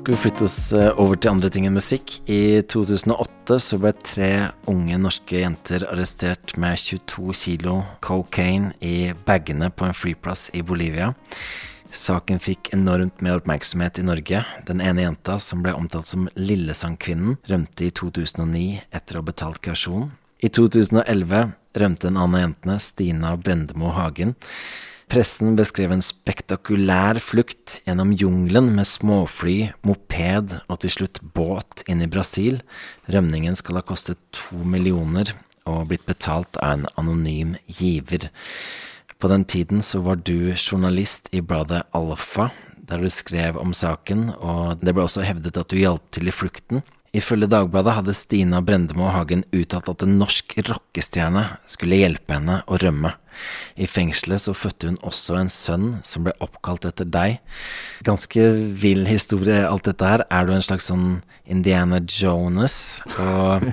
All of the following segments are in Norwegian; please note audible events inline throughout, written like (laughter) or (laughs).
Skal vi flytte oss eh, over til andre ting enn musikk. I 2008 så ble tre unge norske jenter arrestert med 22 kilo cocaine i bagene på en flyplass i Bolivia. Saken fikk enormt med oppmerksomhet i Norge. Den ene jenta, som ble omtalt som Lillesandkvinnen, rømte i 2009 etter å ha betalt kausjon. I 2011 rømte en annen av jentene, Stina Brendemo Hagen. Pressen beskrev en spektakulær flukt gjennom jungelen med småfly, moped og til slutt båt inn i Brasil. Rømningen skal ha kostet to millioner og blitt betalt av en anonym giver. På den tiden så var du journalist i bladet Alfa, der du skrev om saken, og det ble også hevdet at du hjalp til i flukten. Ifølge Dagbladet hadde Stina Brendemo Hagen uttalt at en norsk rockestjerne skulle hjelpe henne å rømme. I fengselet så fødte hun også en sønn som ble oppkalt etter deg. Ganske vill historie, alt dette her. Er du en slags sånn Indiana Jonas? Og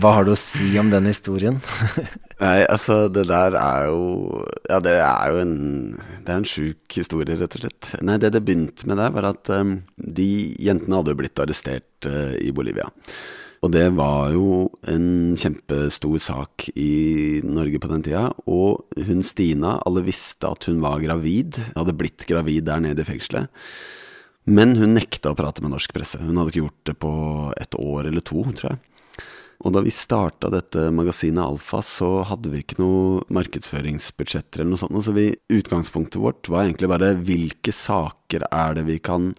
hva har du å si om den historien? (laughs) Nei, altså, det der er jo Ja, det er jo en Det er en sjuk historie, rett og slett. Nei, det det begynte med der, var at um, de jentene hadde jo blitt arrestert uh, i Bolivia. Og det var jo en kjempestor sak i Norge på den tida. Og hun Stina, alle visste at hun var gravid, hadde blitt gravid der nede i fengselet. Men hun nekta å prate med norsk presse. Hun hadde ikke gjort det på et år eller to, tror jeg. Og da vi starta dette magasinet Alfa, så hadde vi ikke noe markedsføringsbudsjetter eller noe sånt. Så vi, utgangspunktet vårt var egentlig bare hvilke saker er det vi kan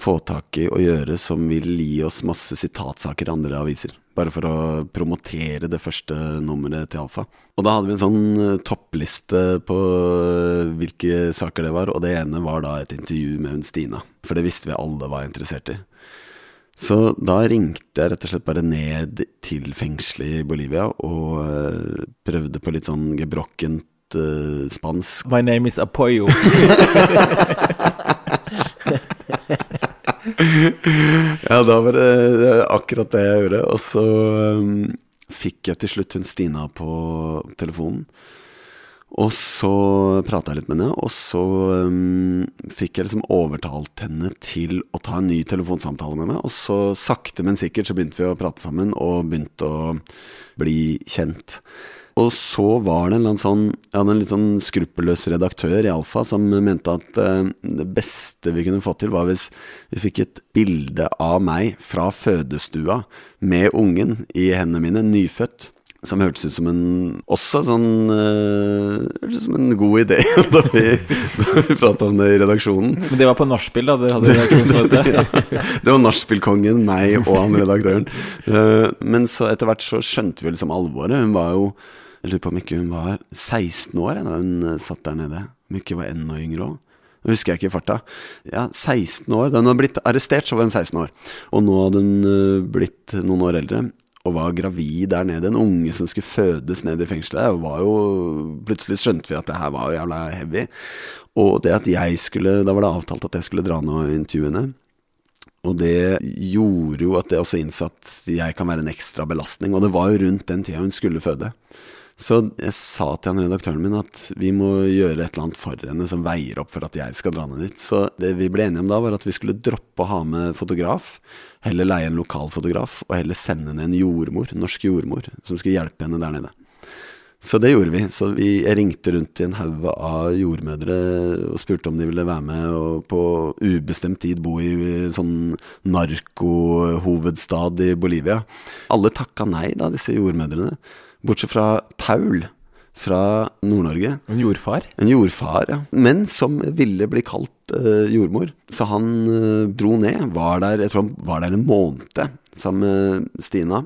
få tak i og gjøre som vil gi oss masse sitatsaker i andre aviser. Bare for å promotere det første nummeret til Alfa. Og da hadde vi en sånn uh, toppliste på uh, hvilke saker det var, og det ene var da et intervju med hun Stina. For det visste vi alle var interessert i. Så da ringte jeg rett og slett bare ned til fengselet i Bolivia og uh, prøvde på litt sånn gebrokkent spansk. My name is Apoyo. (laughs) (laughs) ja, da var det akkurat det jeg gjorde. Og så um, fikk jeg til slutt hun Stina på telefonen. Og så prata jeg litt med henne, og så um, fikk jeg liksom overtalt henne til å ta en ny telefonsamtale med meg. Og så sakte, men sikkert så begynte vi å prate sammen, og begynte å bli kjent. Og så var det en, sånn, hadde en litt sånn skruppelløs redaktør i Alfa som mente at eh, det beste vi kunne få til, var hvis vi fikk et bilde av meg fra fødestua med ungen i hendene mine, nyfødt. Som hørtes ut som en Også sånn uh, Hørtes ut som en god idé (laughs) da vi, da vi prata om det i redaksjonen. Men det var på nachspiel, da? Dere hadde redaksjonsmøte? (laughs) ja, det var nachspielkongen, meg og han redaktøren. Uh, men så etter hvert så skjønte vi liksom alvoret. Hun var jo Jeg lurer på om ikke hun var 16 år da hun uh, satt der nede. Om ikke var enda yngre òg. Nå husker jeg ikke i farta. Ja, 16 år. Da hun hadde blitt arrestert, så var hun 16 år. Og nå hadde hun blitt noen år eldre og var gravid der nede. En unge som skulle fødes ned i fengselet. Var jo, plutselig skjønte vi at det her var jævla heavy. Og det at jeg skulle Da var det avtalt at jeg skulle dra ned og intervjue henne. Og det gjorde jo at jeg også innså at jeg kan være en ekstra belastning. Og det var jo rundt den tida hun skulle føde. Så jeg sa til han redaktøren min at vi må gjøre et eller annet for henne som veier opp for at jeg skal dra ned dit. Så det vi ble enige om da, var at vi skulle droppe å ha med fotograf. Heller leie en lokal fotograf, og heller sende ned en jordmor, en norsk jordmor, som skulle hjelpe henne der nede. Så det gjorde vi. Så vi, ringte rundt til en haug av jordmødre og spurte om de ville være med og på ubestemt tid bo i sånn narkohovedstad i Bolivia. Alle takka nei, da, disse jordmødrene. Bortsett fra Paul fra Nord-Norge. En jordfar? En jordfar, ja. Men som ville bli kalt uh, jordmor. Så han uh, dro ned. Var der, jeg tror han var der en måned sammen med Stina.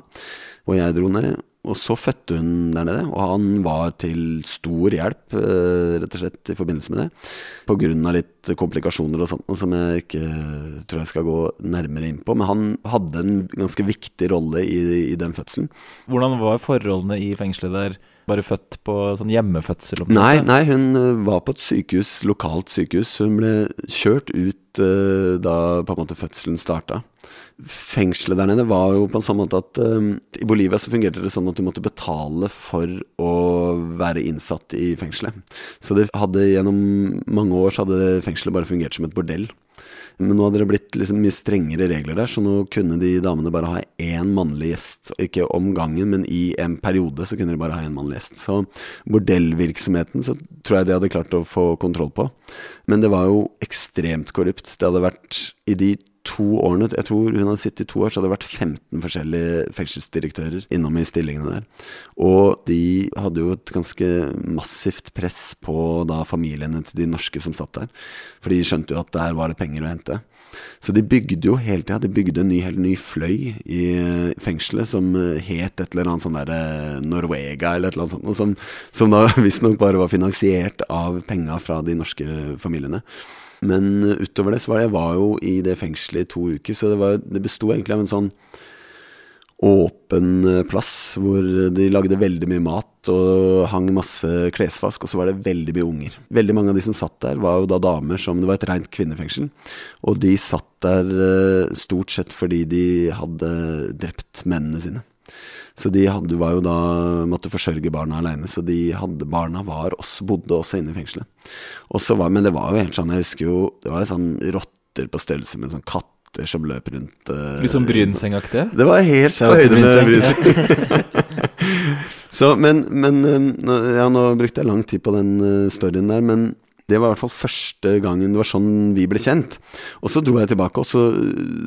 Og jeg dro ned. Og så fødte hun der nede, og han var til stor hjelp, uh, rett og slett, i forbindelse med det. Av litt komplikasjoner og sånt, som jeg ikke tror jeg skal gå nærmere inn på. Men han hadde en ganske viktig rolle i, i den fødselen. Hvordan var forholdene i fengselet der? Bare født på sånn hjemmefødsel? Nei, nei, hun var på et sykehus, lokalt sykehus. Hun ble kjørt ut uh, da på en måte fødselen starta. Fengselet der nede var jo på en sånn måte at um, I Bolivia så fungerte det sånn at du måtte betale for å være innsatt i fengselet. Så det hadde gjennom mange år så hadde fengselet bare fungert som et bordell. Men nå hadde det blitt liksom mye strengere regler der, så nå kunne de damene bare ha én mannlig gjest. Ikke om gangen, men i en periode så kunne de bare ha én mannlig gjest. Så bordellvirksomheten så tror jeg de hadde klart å få kontroll på. Men det var jo ekstremt korrupt. Det hadde vært i de to årene, jeg tror hun hadde sittet i to år, så hadde det vært 15 forskjellige fengselsdirektører innom i stillingene der. Og de hadde jo et ganske massivt press på da familiene til de norske som satt der. For de skjønte jo at der var det penger å hente. Så de bygde jo hele tida. De bygde en ny, helt ny fløy i fengselet som het et eller annet sånn derre Norvega eller et eller annet sånt. Som, som da (laughs) visstnok bare var finansiert av penga fra de norske familiene. Men utover det så var det, jeg var jo i det fengselet i to uker, så det, var, det besto egentlig av en sånn åpen plass hvor de lagde veldig mye mat og hang masse klesvask, og så var det veldig mye unger. Veldig mange av de som satt der, var jo da damer som Det var et rent kvinnefengsel. Og de satt der stort sett fordi de hadde drept mennene sine. Så de hadde, var jo da måtte forsørge barna aleine. Så de hadde, barna var også, bodde også inne i fengselet. Var, men det var jo helt sånn, jeg husker jo Det var jo sånn rotter på størrelse med sånn katter som løp rundt. Uh, Litt sånn Brynsengaktige? Det var helt på høyde med Brynseng. (laughs) så, men, men ja, nå brukte jeg lang tid på den storyen der, men det var i hvert fall første gangen det var sånn vi ble kjent. Og så dro jeg tilbake, og så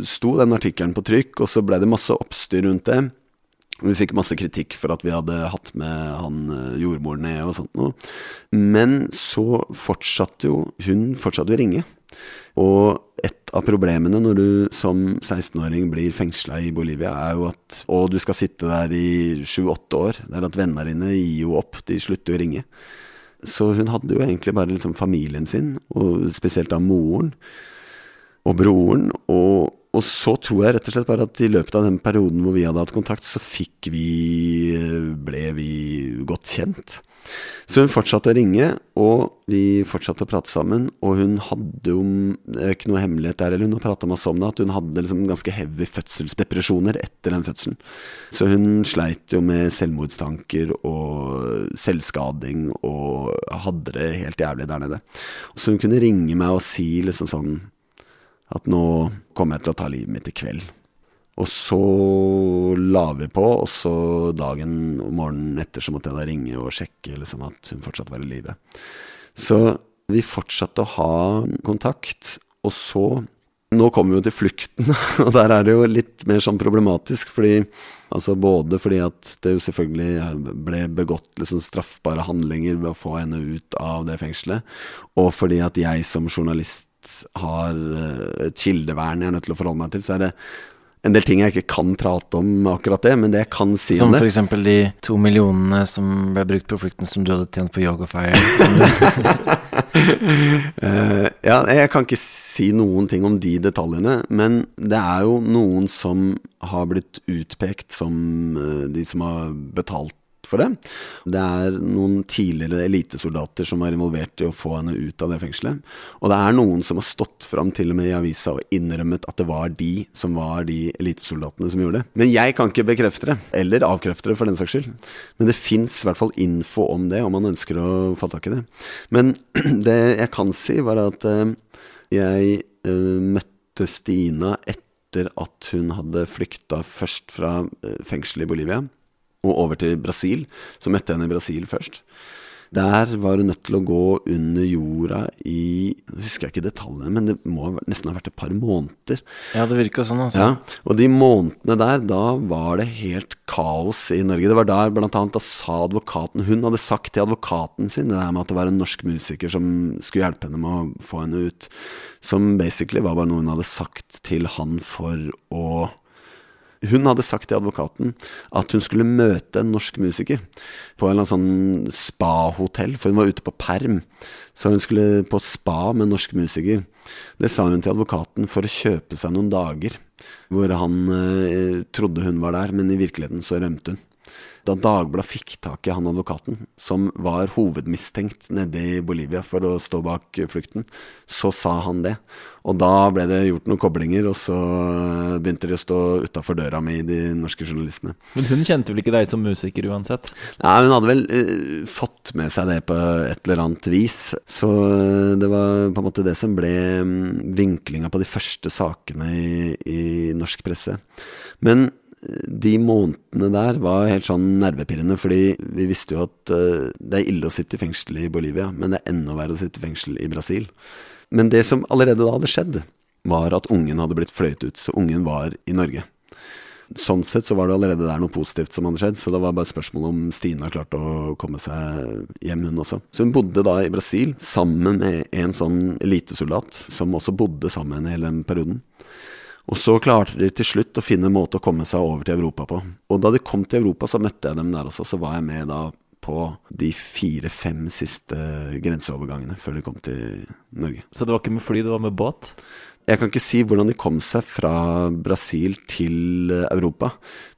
sto den artikkelen på trykk, og så ble det masse oppstyr rundt det. Vi fikk masse kritikk for at vi hadde hatt med han eh, jordmoren ned og sånt noe. Men så fortsatte jo hun fortsatte å ringe. Og et av problemene når du som 16-åring blir fengsla i Bolivia, er jo at Og du skal sitte der i sju-åtte år. Det er at vennene dine gir jo opp. De slutter å ringe. Så hun hadde jo egentlig bare liksom familien sin, og spesielt da moren og broren. og og så tror jeg rett og slett bare at i løpet av den perioden hvor vi hadde hatt kontakt, så fikk vi ble vi godt kjent. Så hun fortsatte å ringe, og vi fortsatte å prate sammen. Og hun hadde jo ikke noe hemmelighet der, eller hun har prata masse om det, at hun hadde liksom ganske heavy fødselsdepresjoner etter den fødselen. Så hun sleit jo med selvmordstanker og selvskading og hadde det helt jævlig der nede. Så hun kunne ringe meg og si liksom sånn at nå kommer jeg til å ta livet mitt i kveld. Og så la vi på, og så dagen og morgenen etter så måtte jeg da ringe og sjekke liksom, at hun fortsatt var i live. Så vi fortsatte å ha kontakt, og så Nå kommer vi jo til flukten, (laughs) og der er det jo litt mer sånn problematisk, fordi Altså både fordi at det jo selvfølgelig ble begått liksom straffbare handlinger ved å få henne ut av det fengselet, og fordi at jeg som journalist har et eh, kildevern jeg er nødt til å forholde meg til, så er det en del ting jeg ikke kan prate om akkurat det, men det jeg kan si som om det Som f.eks. de to millionene som ble brukt på flukten som du hadde tjent på Yogafire? uh, (laughs) ja, jeg kan ikke si noen ting om de detaljene, men det er jo noen som har blitt utpekt som uh, de som har betalt for det. Det er noen tidligere elitesoldater som var involvert i å få henne ut av det fengselet. Og det er noen som har stått fram til og med i avisa og innrømmet at det var de som var de elitesoldatene som gjorde det. Men jeg kan ikke bekrefte det, eller avkrefte det for den saks skyld. Men det fins i hvert fall info om det, om man ønsker å få tak i det. Men (clears throat) det jeg kan si, var at uh, jeg uh, møtte Stina etter at hun hadde flykta først fra uh, fengselet i Bolivia og over til Brasil. Så møtte jeg henne i Brasil først. Der var hun nødt til å gå under jorda i Jeg husker ikke detaljene, men det må nesten ha vært et par måneder. Ja, det virka sånn, altså. Ja, og de månedene der, da var det helt kaos i Norge. Det var der blant annet da sa advokaten Hun hadde sagt til advokaten sin det der med at det var en norsk musiker som skulle hjelpe henne med å få henne ut. Som basically var bare noe hun hadde sagt til han for å hun hadde sagt til advokaten at hun skulle møte en norsk musiker på en sånn spa-hotell, for hun var ute på perm. Så hun skulle på spa med en norsk musiker. Det sa hun til advokaten for å kjøpe seg noen dager, hvor han eh, trodde hun var der, men i virkeligheten så rømte hun. Da Dagbladet fikk tak i han advokaten, som var hovedmistenkt nede i Bolivia for å stå bak flukten, så sa han det. Og da ble det gjort noen koblinger, og så begynte de å stå utafor døra mi, de norske journalistene. Men hun kjente vel ikke deg som musiker uansett? Nei, hun hadde vel uh, fått med seg det på et eller annet vis. Så uh, det var på en måte det som ble um, vinklinga på de første sakene i, i norsk presse. Men de månedene der var helt sånn nervepirrende, fordi vi visste jo at uh, det er ille å sitte i fengsel i Bolivia, men det er enda verre å sitte i fengsel i Brasil. Men det som allerede da hadde skjedd, var at ungen hadde blitt fløyet ut. Så ungen var i Norge. Sånn sett så var det allerede der noe positivt som hadde skjedd, så det var bare spørsmål om Stine klarte å komme seg hjem, hun også. Så hun bodde da i Brasil sammen med en sånn elitesoldat, som også bodde sammen hele den perioden. Og så klarte de til slutt å finne en måte å komme seg over til Europa på. Og da de kom til Europa, så møtte jeg dem der også. Så var jeg med da på de fire-fem siste grenseovergangene før de kom til Norge. Så det var ikke med fly, det var med båt? Jeg kan ikke si hvordan de kom seg fra Brasil til Europa.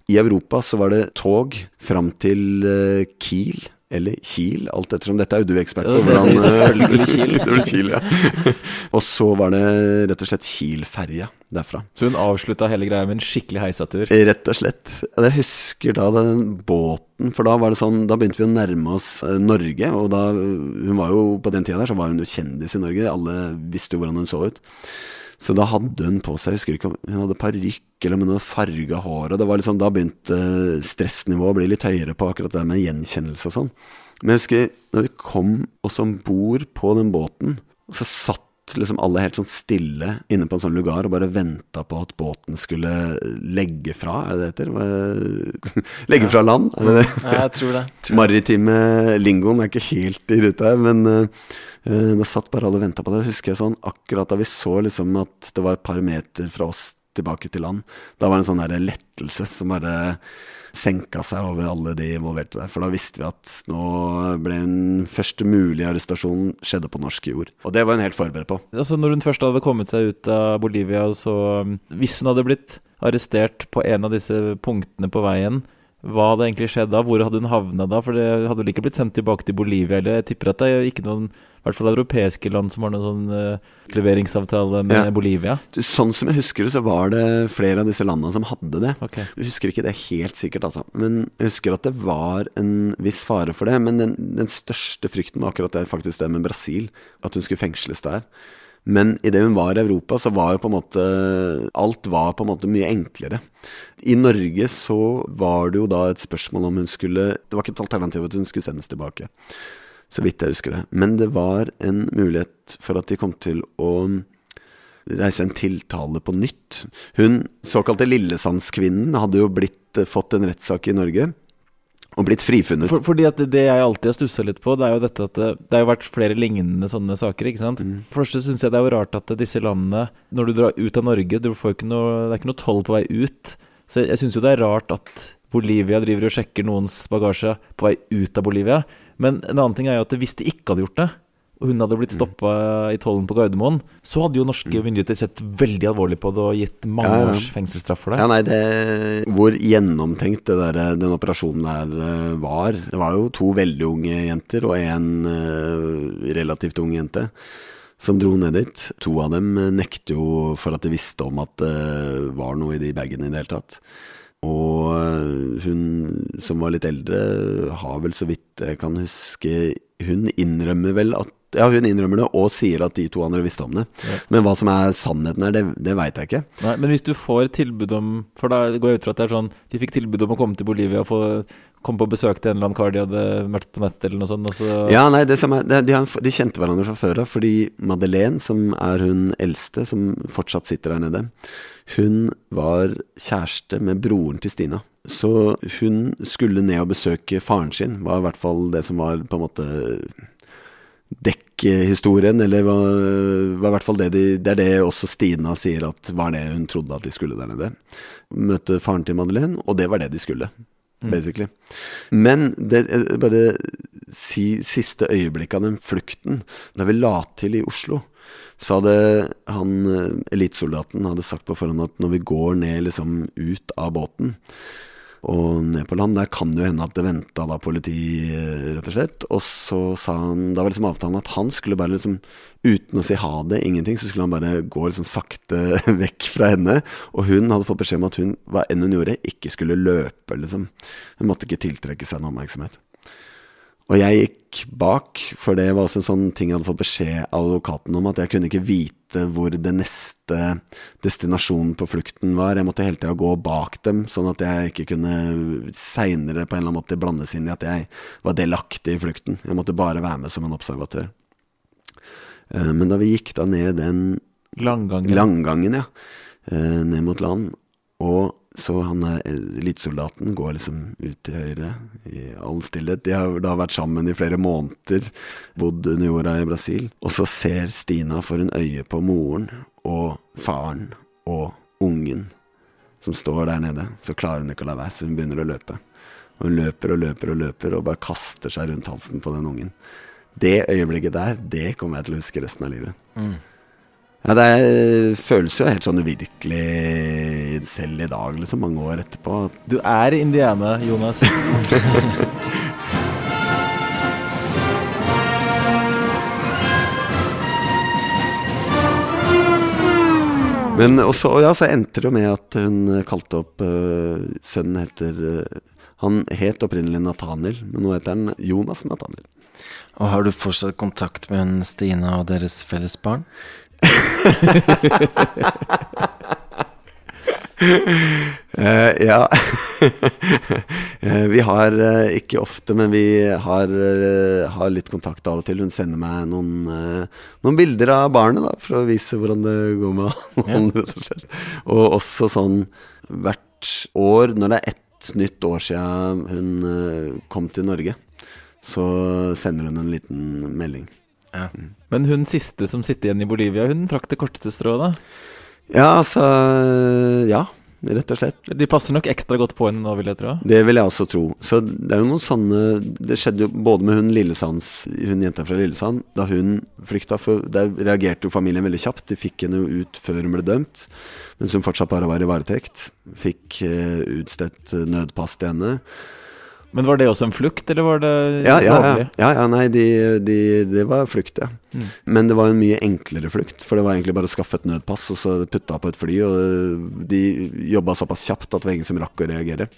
I Europa så var det tog fram til eh, Kiel eller Kiel, alt ettersom. Dette er jo du ekspert på. Ja, det er selvfølgelig Kiel. (laughs) det Kiel, ja. (laughs) og så var det rett og slett Kiel-ferja derfra. Så hun avslutta hele greia med en skikkelig heisatur? Rett og slett. Jeg husker da den båten, for da var det sånn, da begynte vi å nærme oss eh, Norge. Og da, hun var jo på den tida der, så var hun jo kjendis i Norge. Alle visste jo hvordan hun så ut. Så da hadde hun på seg, jeg husker ikke om hun hadde parykk eller om hun hadde farga hår. Og det var liksom, da begynte stressnivået å bli litt høyere på akkurat det med gjenkjennelse og sånn. Men jeg husker når vi kom oss om bord på den båten, og så satt liksom alle helt sånn stille inne på en sånn lugar og bare venta på at båten skulle legge fra, er det det heter? (laughs) legge fra land, er det det? Ja, jeg tror det. Tror (laughs) Maritime lingoen er ikke helt i rute her, men uh, Uh, da satt bare alle og venta på det. Husker jeg sånn, Akkurat da vi så liksom at det var et par meter fra oss tilbake til land, da var det en sånn der lettelse som bare senka seg over alle de involverte der. For da visste vi at nå ble den første mulige arrestasjonen skjedde på norsk jord. Og det var hun helt forberedt på. Altså Når hun først hadde kommet seg ut av Bolivia, så um, Hvis hun hadde blitt arrestert på en av disse punktene på veien, hva hadde egentlig skjedd da? Hvor hadde hun havna da? For det hadde vel ikke blitt sendt tilbake til Bolivia? Eller jeg tipper at det er ikke noen i hvert fall europeiske land som har noen sånn uh, leveringsavtale med ja. Bolivia. Sånn som jeg husker det, så var det flere av disse landene som hadde det. Okay. Jeg husker ikke det helt sikkert, altså. Men jeg husker at det var en viss fare for det. Men den, den største frykten var akkurat det, faktisk det med Brasil. At hun skulle fengsles der. Men idet hun var i Europa, så var jo på en måte Alt var på en måte mye enklere. I Norge så var det jo da et spørsmål om hun skulle Det var ikke et alternativ at hun skulle sendes tilbake. Så vidt jeg husker det. Men det var en mulighet for at de kom til å reise en tiltale på nytt. Hun såkalte Lillesandskvinnen hadde jo blitt, fått en rettssak i Norge og blitt frifunnet. For, fordi at det jeg alltid har stussa litt på, det er jo dette at det, det har jo vært flere lignende sånne saker. ikke sant? Mm. For det syns jeg det er jo rart at disse landene, når du drar ut av Norge du får ikke noe, Det er ikke noe toll på vei ut. Så jeg, jeg syns jo det er rart at Bolivia driver og sjekker noens bagasje på vei ut av Bolivia. Men en annen ting er jo at hvis de ikke hadde gjort det, og hun hadde blitt stoppa mm. i tollen på Gardermoen, så hadde jo norske mm. myndigheter sett veldig alvorlig på det og gitt mange ja, ja. års fengselsstraff for det. Ja, nei, det, Hvor gjennomtenkt der, den operasjonen der eh, var. Det var jo to veldig unge jenter og en uh, relativt ung jente som dro ned dit. To av dem nekter jo for at de visste om at det var noe i de bagene i det hele tatt. Og hun som var litt eldre, har vel så vidt jeg kan huske Hun innrømmer vel at ja, hun innrømmer det og sier at de to andre visste om det. Ja. Men hva som er sannheten her, det, det veit jeg ikke. Nei, Men hvis du får tilbud om For da går jeg ut fra at det er sånn De fikk tilbud om å komme til Bolivia og få komme på besøk til en eller annen kar de hadde møtt på nettet, eller noe sånt. Så... Ja, nei, det som er, de, har, de, kjente hverandre fra før av, fordi Madeleine, som er hun eldste, som fortsatt sitter der nede, hun var kjæreste med broren til Stina. Så hun skulle ned og besøke faren sin, var i hvert fall det som var på en måte dekkhistorien, eller var, var i hvert fall det de, Det er det også Stina sier at var det hun trodde at de skulle der nede. Møte faren til Madeleine, og det var det de skulle. Mm. Basically. Men det, bare si siste øyeblikket av den flukten, da vi la til i Oslo, så hadde han elitesoldaten hadde sagt på forhånd at når vi går ned liksom ut av båten, og ned på land. Der kan det jo hende at det venta da politi, eh, rett og slett. Og så sa han Da var liksom avtalen at han skulle bare liksom Uten å si ha det, ingenting, så skulle han bare gå liksom sakte (laughs) vekk fra henne. Og hun hadde fått beskjed om at hun, hva enn hun gjorde, ikke skulle løpe, liksom. Hun måtte ikke tiltrekke seg en oppmerksomhet. Og jeg gikk bak, for det var også en sånn ting jeg hadde fått beskjed av advokaten om, at jeg kunne ikke vite hvor det neste destinasjonen på flukten var. Jeg måtte hele tida gå bak dem, sånn at jeg ikke kunne seinere på en eller annen måte blandes inn i at jeg var delaktig i flukten. Jeg måtte bare være med som en observatør. Eh, Men da vi gikk da ned den Langgangen. langgangen, ja, eh, ned mot land, og så han elitesoldaten går liksom ut til høyre i all stillhet. De har da vært sammen i flere måneder, bodd under jorda i Brasil. Og så ser Stina for en øye på moren og faren og ungen som står der nede. Så klarer hun ikke å la være, så hun begynner å løpe. Og hun løper og løper og løper og bare kaster seg rundt halsen på den ungen. Det øyeblikket der, det kommer jeg til å huske resten av livet. Ja, Det er, føles jo helt sånn uvirkelig selv i dag, liksom, mange år etterpå. Du er Indiana, Jonas. (laughs) Men også, ja, så endte det jo med at hun kalte opp uh, Sønnen heter uh, Han het opprinnelig Nathaniel, men nå heter han Jonas Nathaniel. Og har du fortsatt kontakt med hun Stina og deres felles barn? Eh, ja uh, Vi har uh, ikke ofte, men vi har, har litt kontakt av og til. Hun sender meg noen, noen bilder av barnet, da, for å vise hvordan det går med han. Ja. og. Og også sånn hvert år, når det er ett nytt år siden hun kom til Norge, så sender hun en liten melding. Ja. Men hun siste som sitter igjen i Bolivia, hun trakk det korteste strået, da. Ja, altså Ja, rett og slett. De passer nok ekstra godt på henne nå, vil jeg tro. Det vil jeg også tro. Så det er jo noen sånne Det skjedde jo både med hun Lillesands Hun jenta fra Lillesand. Da hun flykta, for der reagerte jo familien veldig kjapt. De fikk henne jo ut før hun ble dømt, mens hun fortsatt bare var i varetekt. Fikk eh, utstedt eh, nødpass til henne. Men var det også en flukt, eller var det Ja, ja, ja. ja, ja nei, de, de, det var flukt, ja. Mm. Men det var en mye enklere flukt, for det var egentlig bare å skaffe et nødpass og så putta på et fly. Og de jobba såpass kjapt at det var ingen som rakk å reagere.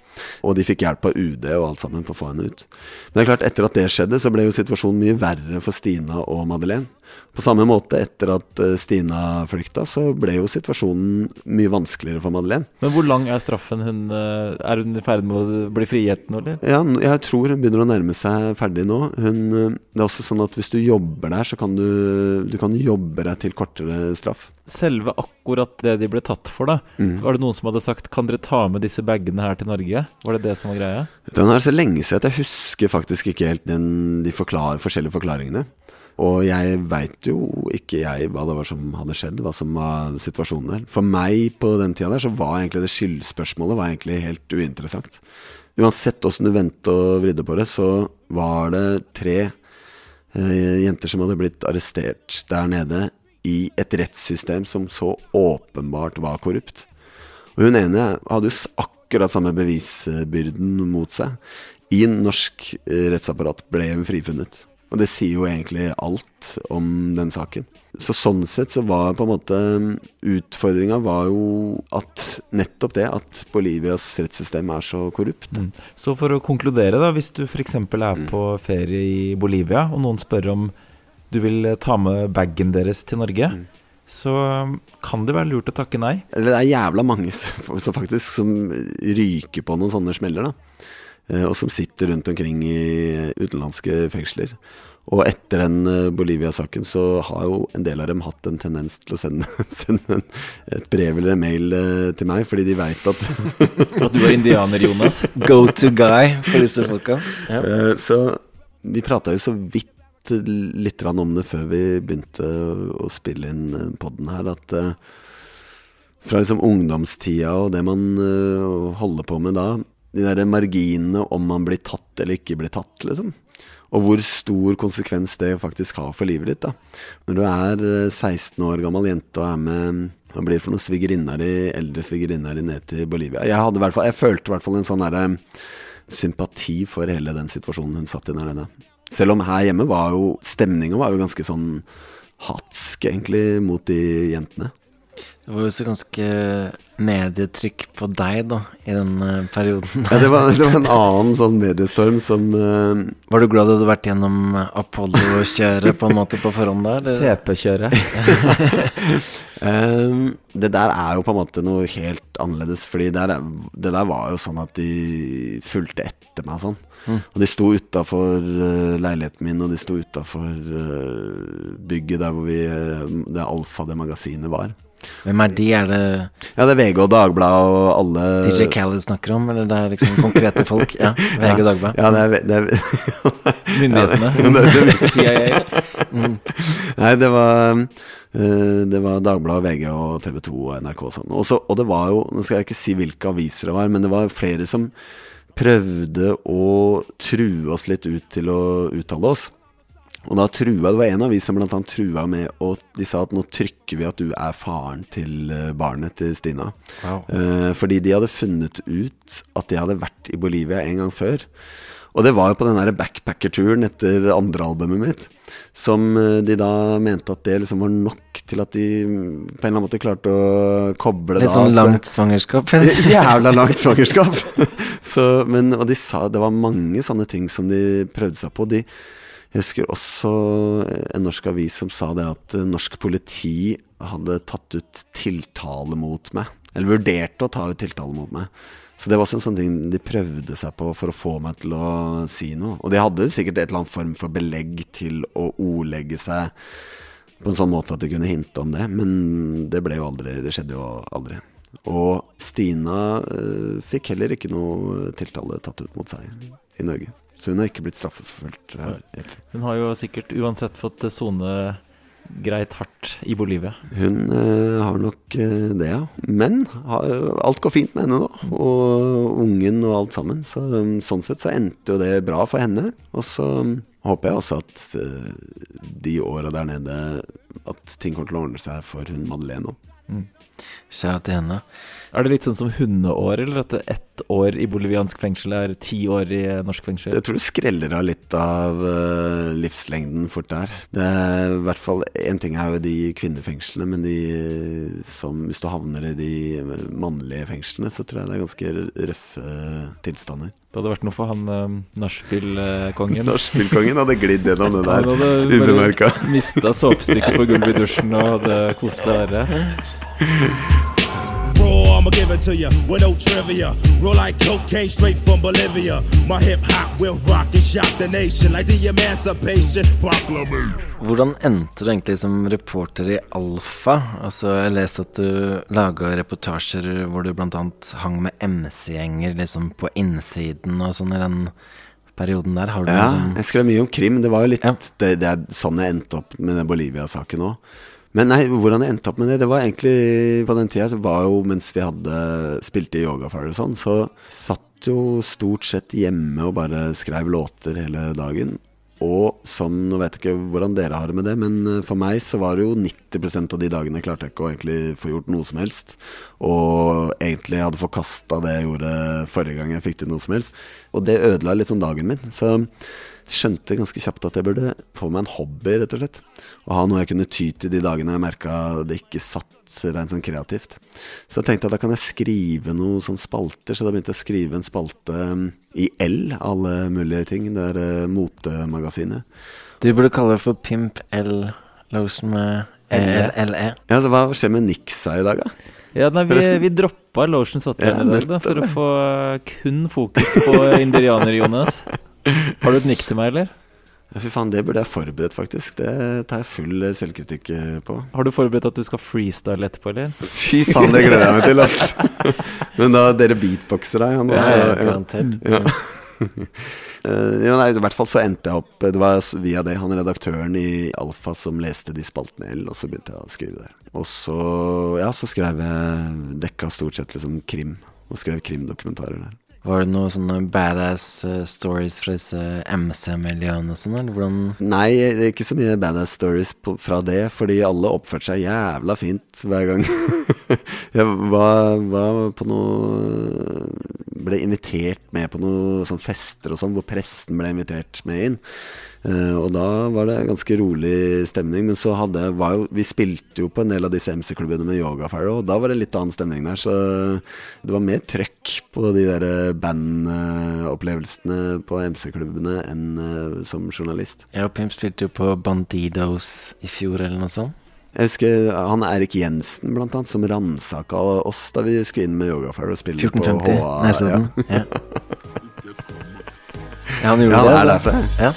Og de fikk hjelp av UD og alt sammen på å få henne ut. Men det er klart, etter at det skjedde, så ble jo situasjonen mye verre for Stina og Madeleine. På samme måte, etter at eh, Stina flykta, så ble jo situasjonen mye vanskeligere for Madeleine. Men hvor lang er straffen hun eh, Er hun i ferd med å bli frigitt nå, eller? Ja, jeg tror hun begynner å nærme seg ferdig nå. Hun, øh, det er også sånn at hvis du jobber der, så kan du, du kan jobbe deg til kortere straff. Selve akkurat det de ble tatt for, da. Mm. Var det noen som hadde sagt 'kan dere ta med disse bagene her til Norge'? Var det det som var greia? Den er så lenge siden at jeg husker faktisk ikke helt den, de forklar, forskjellige forklaringene. Og jeg veit jo ikke jeg hva det var som hadde skjedd, hva som var situasjonen der. For meg på den tida der, så var egentlig det skyldspørsmålet var egentlig helt uinteressant. Uansett åssen du vendte og vridde på det, så var det tre eh, jenter som hadde blitt arrestert der nede i et rettssystem som så åpenbart var korrupt. Og hun ene hadde jo akkurat samme bevisbyrden mot seg. I norsk eh, rettsapparat ble hun frifunnet. Og det sier jo egentlig alt om den saken. Så sånn sett så var på en måte utfordringa var jo at nettopp det at Bolivias rettssystem er så korrupt. Så for å konkludere, da, hvis du f.eks. er på ferie i Bolivia, og noen spør om du vil eh, ta med bagen deres til Norge, så um, kan det være lurt å takke nei. Det er jævla mange (laughs) som faktisk som ryker på noen sånne smeller, da. Eh, Og som sitter rundt omkring i utenlandske fengsler. Og etter den eh, Bolivia-saken så har jo en del av dem hatt en tendens til å sende, (laughs) sende et brev eller en mail eh, til meg, fordi de veit at (laughs) At du er indianer, Jonas. (laughs) Go to guy for disse folka. Ja. Så vi prata jo så vidt litt om det før vi begynte å- spille inn poden her, at fra liksom ungdomstida og det man holder på med da, de der marginene om man blir tatt eller ikke blir tatt, liksom. Og hvor stor konsekvens det faktisk har for livet ditt. da. Når du er eh, 16 år gammel jente og er med Hva blir for noen svigerinner eldre svigerinner ned til Bolivia? Jeg, hadde hvert fall, jeg følte i hvert fall en sånn derre sympati for hele den situasjonen hun satt i der nede. Selv om her hjemme var jo stemninga var jo ganske sånn hatsk, egentlig, mot de jentene. Det var jo også ganske medietrykk på deg, da, i den eh, perioden. Ja, det var, det var en annen sånn mediestorm som uh... Var du glad du hadde vært gjennom Apollo-kjøret på en måte på forhånd der? CP-kjøret. um, (laughs) det der er jo på en måte noe helt annerledes, fordi der, er- det der var jo sånn at de fulgte etter meg sånn. Og de sto utafor leiligheten min, og de sto utafor bygget der hvor vi, eh, det Alfa, det magasinet, var. Hvem er de? Er det Ja, det er VG og Dagbladet og alle DJ Khaled snakker om, eller det er liksom konkrete folk? Ja, (laughs) VG Dagbladet. (laughs) (laughs) Ja, det er, det er Myndighetene. CIA. Nei, det var eh, Det var Dagbladet, VG og TV 2 og NRK og sånn. Også, og det var jo Nå skal jeg ikke si hvilke aviser det var, men det var flere som prøvde å true oss litt ut til å uttale oss. Og da trua, Det var en av vi som blant annet trua med og De sa at nå trykker vi at du er faren til eh, barnet til Stina. Wow. Eh, fordi de hadde funnet ut at de hadde vært i Bolivia en gang før. Og det var jo på den backpackerturen etter andre albumet mitt. Som eh, de da mente at det liksom var nok til at de mm, på en eller annen måte klarte å koble Litt det sånn av. langt svangerskap? (laughs) Jævla langt svangerskap. (laughs) Så, men, og de sa det var mange sånne ting som de prøvde seg på. De, jeg husker også en norsk avis som sa det at norsk politi hadde tatt ut tiltale mot meg. Eller vurderte å ta ut tiltale mot meg. Så det var også en sånn ting de prøvde seg på for å få meg til å si noe. Og de hadde sikkert et eller annet form for belegg til å ordlegge seg på en sånn måte at de kunne hinte om det, men det ble jo aldri Det skjedde jo aldri. Og Stina eh, fikk heller ikke noe tiltale tatt ut mot seg i Norge. Så hun har ikke blitt straffeforfulgt. her, egentlig. Hun har jo sikkert uansett fått sone greit hardt i Bolivia. Hun uh, har nok uh, det, ja. Men har, alt går fint med henne nå. Og ungen og alt sammen. Så, um, sånn sett så endte jo det bra for henne. Og så um, håper jeg også at uh, de åra der nede At ting kommer til å ordne seg for hun Madeleine òg. Kjære til henne. Er det litt sånn som hundeår, eller at ett år i boliviansk fengsel er ti år i eh, norsk fengsel? Jeg tror det skreller av litt av eh, livslengden fort der. Det er i hvert fall En ting er jo de kvinnefengslene, men de som Hvis du havner i de mannlige fengslene, så tror jeg det er ganske røffe tilstander. Det hadde vært noe for han eh, nachspiel-kongen. (laughs) Nachspielkongen hadde glidd gjennom det der (laughs) ubemerka. mista såpestykket på gulvet i dusjen og hadde kost seg verre. (laughs) Raw, I'ma give it to you with no trivia. Roll like cocaine straight from Bolivia. My hip hop will rock and shock the nation like the Emancipation Proclamation. Hvordan endte du egentlig som reporter i Alfa? Altså, jeg leste at du laga reportasjer hvor du bl.a. hang med MC-gjenger liksom på innsiden og sånn i den perioden der. Har du Ja, liksom jeg skrev mye om krim. Det var jo litt Ja. det, det er sånn jeg endte opp med den Bolivia-saken òg. Men nei, hvordan jeg endte opp med det, det var egentlig på den tida Det var jo mens vi hadde spilte i Yoga Fire og sånn, så satt jo stort sett hjemme og bare skrev låter hele dagen. Og som Nå vet jeg ikke hvordan dere har det med det, men eh, for meg så var det jo 90% av de dagene klarte jeg ikke å egentlig få gjort noe som helst. Og egentlig hadde forkasta det jeg gjorde forrige gang jeg fikk til noe som helst. Og det ødela litt sånn dagen min. Så skjønte ganske kjapt at jeg burde få meg en hobby, rett og slett. Og ha noe jeg kunne ty til de dagene jeg merka det ikke satt rent sånn kreativt. Så jeg tenkte at da kan jeg skrive noe sånn spalter, så da begynte jeg å skrive en spalte um, i L, alle mulige ting. Det er uh, motemagasinet. Du burde kalle det for Pimp L Losen med LLE. Ja, så hva skjer med Nixa i dag, da? Ja, nei, vi, vi droppa Lotions Ja, i dag, da, for å få kun fokus på (laughs) indianer-Jonas. Har du et nikk til meg, eller? Fy faen, det burde jeg forberedt, faktisk. Det tar jeg full eh, selvkritikk eh, på. Har du forberedt at du skal freestyle etterpå, eller? Fy faen, det gleder jeg meg til, ass. (laughs) Men da dere beatboxer deg, han også. ja, ja. garantert. Ja. (laughs) Eh, ja, nei, I hvert fall så endte jeg opp Det var via det han redaktøren i Alfa som leste de spaltene i og så begynte jeg å skrive der. Og så, ja, så skrev jeg dekka stort sett liksom krim, og skrev krimdokumentarer der. Var det noen sånne badass eh, stories fra disse MC-miljøene og sånn, eller hvordan Nei, det er ikke så mye badass stories på, fra det, fordi alle oppførte seg jævla fint hver gang. (laughs) jeg var, var på noe Ble invitert med på noen sånn fester og sånn, hvor presten ble invitert med inn. Eh, og da var det ganske rolig stemning. Men så hadde var jo Vi spilte jo på en del av disse MC-klubbene med Yoga Pharaoh, og da var det litt annen stemning der. Så det var mer trøkk på de der bandopplevelsene på MC-klubbene enn eh, som journalist. Jeg og Pimp spilte jo på Bandidos i fjor, eller noe sånt. Jeg husker han Erik Jensen, blant annet, som ransaka oss da vi skulle inn med Yoga Pharaoh og spille på 1450, HA. Nesodden. Ja. Ja. (laughs) ja, han gjorde Ja, han er det. derfra. Ja.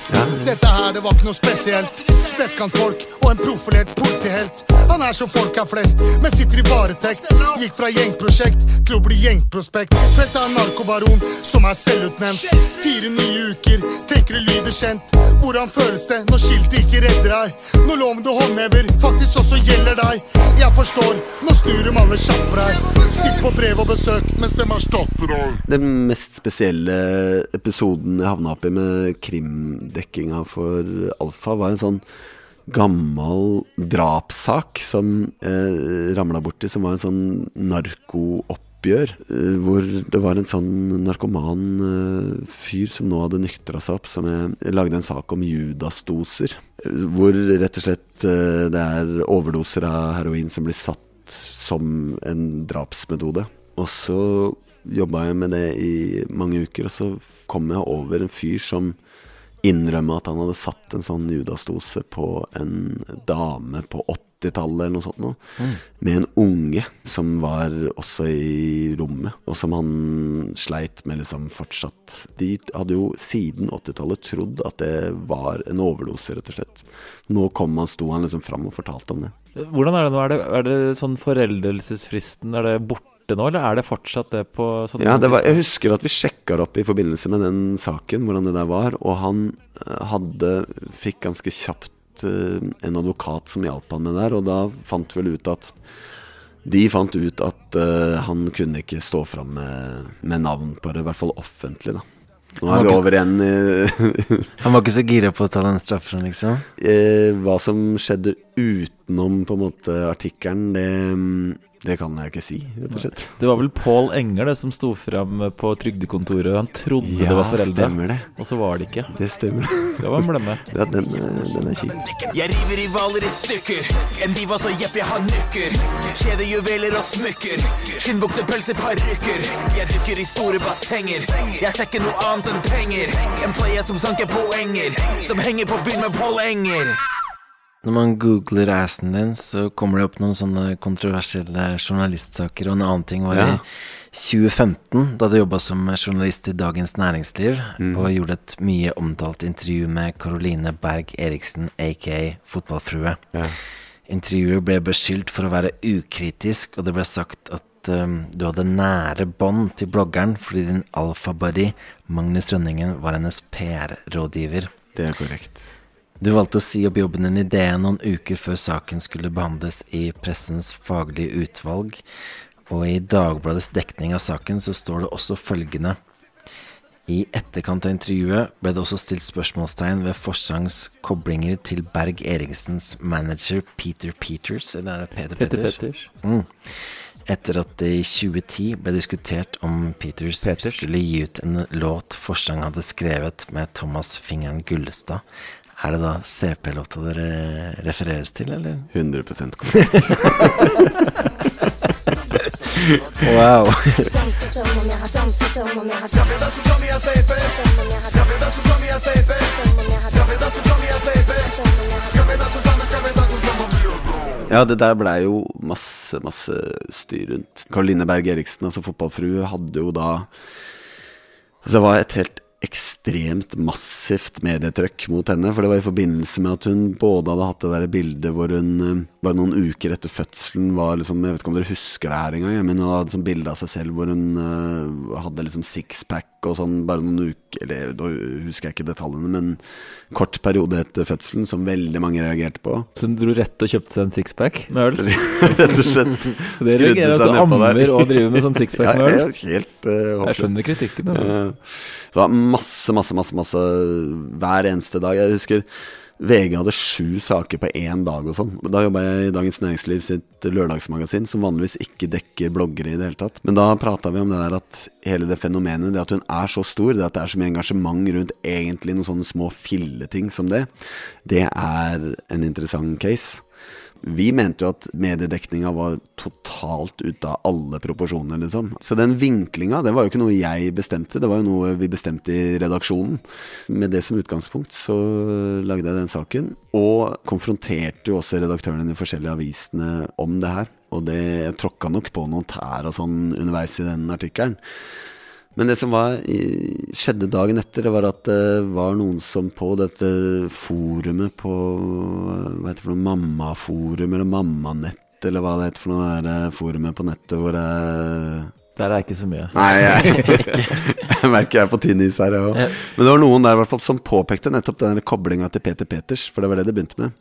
Dette her, det var ikke noe spesielt. Vestkantfolk og en profilert politihelt. Han er som folk er flest, men sitter i varetekt. Gikk fra gjengprosjekt til å bli gjengprospekt. Felt av en narkobaron som er selvutnevnt. Fire nye uker, trekker du lyder kjent. Hvordan føles det når skiltet ikke redder deg? Når loven du håndhever, faktisk også gjelder deg. Jeg forstår, nå snur de alle kjappere her. Sitt på brev og besøk mens dem erstatter deg. Den mest spesielle episoden jeg havna oppi med krimdekkinga for Alfa, var en sånn gammel drapssak som eh, ramla borti, som var en sånn narkooppgjør. Eh, hvor det var en sånn narkoman eh, fyr som nå hadde nyktra seg opp, som jeg lagde en sak om Judas-doser. Eh, hvor rett og slett eh, det er overdoser av heroin som blir satt som en drapsmetode. Og så jobba jeg med det i mange uker, og så kom jeg over en fyr som innrømma at han hadde satt en sånn Judas-dose på en dame på 80-tallet eller noe sånt noe. Med en unge som var også i rommet, og som han sleit med liksom fortsatt. De hadde jo siden 80-tallet trodd at det var en overdose, rett og slett. Nå kom han, sto han liksom fram og fortalte om det. Hvordan er det nå? Er det, er det sånn foreldelsesfristen, er det borte nå, eller er det fortsatt det på sånne Ja, det var, jeg husker at vi sjekka det opp i forbindelse med den saken, hvordan det der var. Og han eh, hadde fikk ganske kjapt eh, en advokat som hjalp han med det der, og da fant vel ut at de fant ut at uh, han kunne ikke stå fram med, med navn på det, i hvert fall offentlig, da. Nå er vi over igjen i (laughs) Han var ikke så gira på å ta den straffen, liksom. eh, Hva som skjedde utenom på en måte artikkelen, det, det kan jeg ikke si, rett og slett. Det var vel Pål Enger det som sto fram på trygdekontoret. Han trodde det var foreldre, det. og så var det ikke. Det stemmer. Det var en blemme. (laughs) Ja, den, den er kjip. Jeg river rivaler i stykker. En diva så jepp jeg har nykker. Kjedejuveler og smykker. Skinnbuksepølse, parykker. Jeg dukker i store bassenger. Jeg ser ikke noe annet enn penger. En player som sanker poenger. Som henger på byen med Pål Enger. Når man googler assen din, så kommer det opp noen sånne kontroversielle journalistsaker. Og en annen ting var Ja. i 2015, da du jobba som journalist i Dagens Næringsliv, og gjorde et mye omtalt intervju med Caroline Berg Eriksen, aka Fotballfrue. Ja. Intervjuet ble beskyldt for å være ukritisk, og det ble sagt at um, du hadde nære bånd til bloggeren fordi din alfabari, Magnus Rønningen var hennes PR-rådgiver. Det er korrekt. Du valgte å si opp jobben din i DN noen uker før saken skulle behandles i pressens faglige utvalg. Og i Dagbladets dekning av saken så står det også følgende. I etterkant av intervjuet ble det også stilt spørsmålstegn ved Forsangs koblinger til Berg Eriksens manager Peter Peters, eller er det Peter Peter Peters? Mm. Etter at det i 2010 ble diskutert om Peters, Peters. skulle gi ut en låt Forsang hadde skrevet med Thomas Fingeren Gullestad. Er det da CP-låta dere refereres til, eller? 100 korrekt. Wow. Ja, det der blei jo masse, masse styr rundt. Karoline Berg Eriksen, altså fotballfrue, hadde jo da Altså, det var et helt ekstremt massivt medietrykk mot henne. For det var i forbindelse med at hun både hadde hatt det der bildet hvor hun eh, bare noen uker etter fødselen var liksom Jeg vet ikke om dere husker det her engang, men hun hadde sånn bilde av seg selv hvor hun uh, hadde liksom sixpack og sånn bare noen uker Eller nå husker jeg ikke detaljene, men kort periode etter fødselen som veldig mange reagerte på. Så hun dro rett og kjøpte seg en sixpack med øl? (laughs) Rett og slett. (laughs) Det reagerer altså ammer og driver med sånn sixpack med øl? ja, helt uh, Jeg skjønner kritikken. Altså. Ja. Det var masse, masse, masse, masse hver eneste dag. Jeg husker VG hadde sju saker på én dag og sånn. Da jobba jeg i Dagens Næringsliv sitt lørdagsmagasin, som vanligvis ikke dekker bloggere i det hele tatt. Men da prata vi om det der at hele det fenomenet, det at hun er så stor, det at det er så mye engasjement rundt egentlig noen sånne små filleting som det, det er en interessant case. Vi mente jo at mediedekninga var totalt ute av alle proporsjoner, liksom. Så den vinklinga, det var jo ikke noe jeg bestemte, det var jo noe vi bestemte i redaksjonen. Med det som utgangspunkt så lagde jeg den saken, og konfronterte jo også redaktørene i de forskjellige avisene om det her. Og det tråkka nok på noen tær og sånn underveis i den artikkelen. Men det som var, skjedde dagen etter, det var at det var noen som på dette forumet på Hva heter det for noe? Mammaforum eller Mammanett, eller hva det heter for noe der eh, forumet på nettet hvor det Der er ikke så mye. Nei, jeg, (laughs) jeg merker jeg er på tynn is her, jeg òg. Men det var noen der i hvert fall som påpekte nettopp den koblinga til Peter Peters, for det var det det begynte med.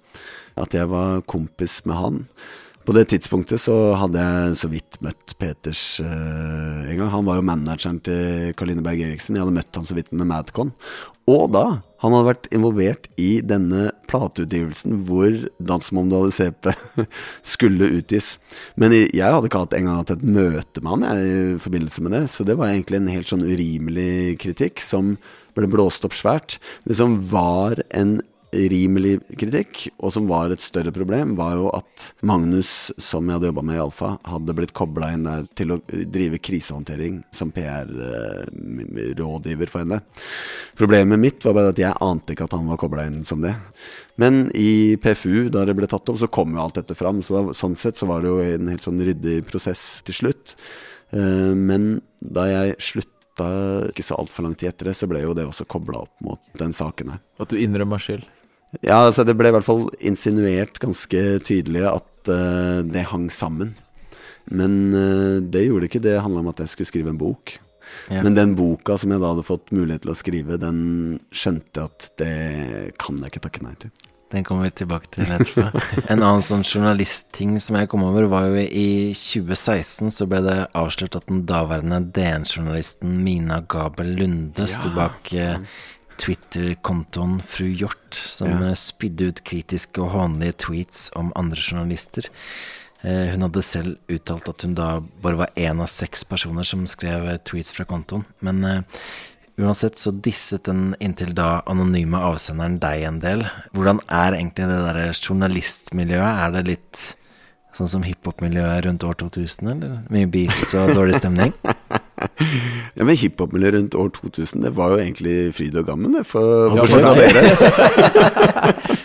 At jeg var kompis med han. På det tidspunktet så hadde jeg så vidt møtt Peters uh, en gang. Han var jo manageren til Karline Berg Eriksen. Jeg hadde møtt han så vidt med Madcon. Og da han hadde vært involvert i denne plateutgivelsen hvor 'Dans som om du hadde CP' skulle utgis. Men jeg hadde ikke hatt en gang hatt et møte med han jeg, i forbindelse med det, så det var egentlig en helt sånn urimelig kritikk som ble blåst opp svært. Det som var en rimelig kritikk, og som var et større problem, var jo at Magnus, som jeg hadde jobba med i Alfa, hadde blitt kobla inn der til å drive krisehåndtering som PR-rådgiver for henne. Problemet mitt var bare at jeg ante ikke at han var kobla inn som det. Men i PFU, da det ble tatt opp, så kom jo alt dette fram. Så da, sånn sett så var det jo en helt sånn ryddig prosess til slutt. Eh, men da jeg slutta ikke så altfor lang tid etter det, så ble jo det også kobla opp mot den saken her. At du innrømmer skyld. Ja, altså det ble i hvert fall insinuert ganske tydelig at uh, det hang sammen. Men uh, det gjorde det ikke. Det handla om at jeg skulle skrive en bok. Ja. Men den boka som jeg da hadde fått mulighet til å skrive, den skjønte jeg at det kan jeg ikke takke nei til. Den kommer vi tilbake til etterpå. (laughs) En annen sånn journalistting som jeg kom over, var jo i 2016 så ble det avslørt at den daværende DN-journalisten Mina Gabel Lunde sto bak eh, Twitter-kontoen Fru Hjort, som Ja. eh, spydde ut kritiske og hånlige tweets om andre journalister. Eh, hun hadde selv uttalt at hun da bare var én av seks personer som skrev eh, tweets fra kontoen. Men uh, uansett så disset den inntil da anonyme avsenderen deg en del. Hvordan er egentlig det derre journalistmiljøet? Er det litt sånn som hiphop-miljøet rundt år 2000, eller? Mye beefs og dårlig stemning? (laughs) Ja, men hiphop-miljøet rundt år 2000, det var jo egentlig fryd og gammen, det. For, Ja, for. (laughs)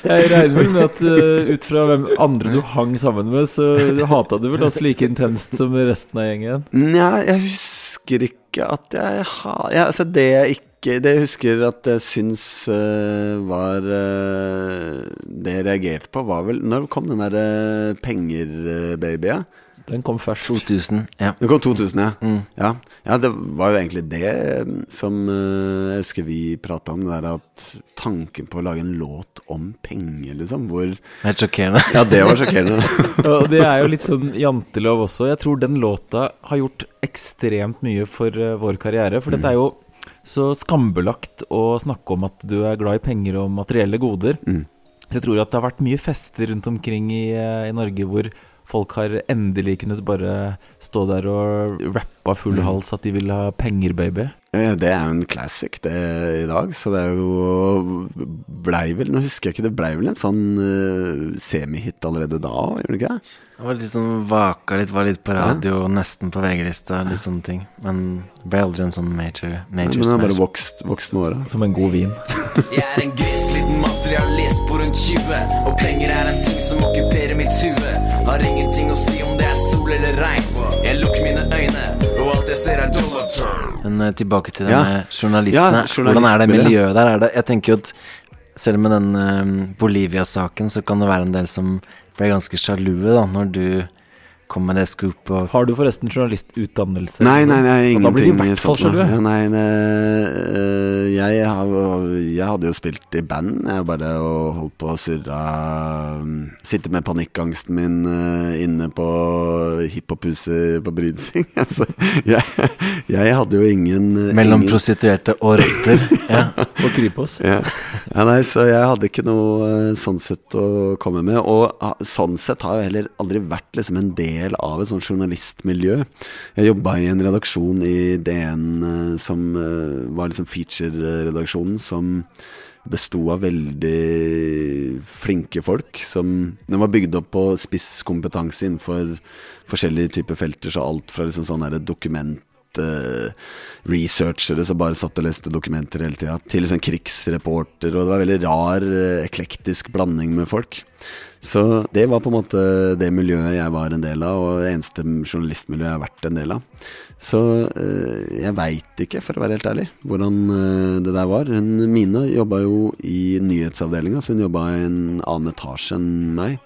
Jeg regner vel med at uh, ut fra hvem andre du hang sammen med, så hata du vel oss like intenst som resten av gjengen? Nja, jeg husker ikke at jeg har ja, Altså, det jeg ikke Det jeg husker at jeg syns uh, var uh, Det jeg reagerte på, var vel Når kom den derre penger-babya? Den kom først. 2000, ja. Det kom 2000, ja. Mm. ja. Ja, det var jo egentlig det som eh, jeg husker vi prata om, det der at tanken på å lage en låt om penger, liksom, hvor Helt sjokkerende. Ja, det var sjokkerende. (laughs) Og det er jo litt sånn jantelov også. Jeg tror den låta har gjort ekstremt mye for eh, vår karriere. For dette er jo så skambelagt å snakke om at du er glad i penger og materielle goder. Mm. Jeg tror at det har vært mye fester rundt omkring i, eh, i Norge hvor folk har endelig kunnet bare stå der og rappe av full hals at de vil ha penger, baby. Ja, det er jo en classic det i dag, så det er jo blei vel Nå husker jeg ikke, det blei vel en sånn uh, semihit allerede da, gjorde det ikke det? Det var litt sånn vaka litt, var litt på radio, nesten på VG-lista, litt sånne ting. Men det ble aldri en sånn major, Men major den har bare vokst, vokst med åra. Som en god vin. Jeg er en grisk liten materialist på rundt 20 Og penger er en ting som okkuperer mitt hue Har ingenting å si om det er sol eller regn Jeg lukker mine øyne Og alt jeg ser er dollar Men eh, tilbake til det Ja. med journalistene. Ja, Hvordan er det miljøet der? Er det, jeg tenker jo at selv med den eh, Bolivia-saken, så kan det være en del som ble ganske sjalue da, når du kom med det scoopet. Har du forresten journalistutdannelse? Nei, nei, nei, ingenting. Da blir det i hvert fall noe. Ja, nei, nei, eh, jeg, jeg hadde jo spilt i band, jeg bare og holdt på å surre Sitte med panikkangsten min eh, inne på hiphophuset på Brydsing. (laughs) Altså, jeg, jeg hadde jo ingen Mellom ingen, prostituerte og rotter. (laughs) Ja. Og Kripos. ja. ja, nei, så jeg hadde ikke noe eh, sånn sett å komme med. Og ah, sånn sett har jeg heller aldri vært liksom en del av et sånt journalistmiljø. Jeg jobba i en redaksjon i DN eh, som eh, var liksom feature-redaksjonen, som besto av veldig flinke folk. Som Den var bygd opp på spisskompetanse innenfor forskjellige typer felter. Så alt fra liksom sånn dokument eh, researchere som bare satt og leste dokumenter hele tida, til liksom krigsreporter, og det var veldig rar, eklektisk blanding med folk. Så det var på en måte det miljøet jeg var en del av, og det eneste journalistmiljøet jeg har vært en del av. Så eh, jeg veit ikke, for å være helt ærlig, hvordan eh, det der var. Hun, Mine jobba jo i nyhetsavdelinga, så hun jobba i en annen etasje enn meg.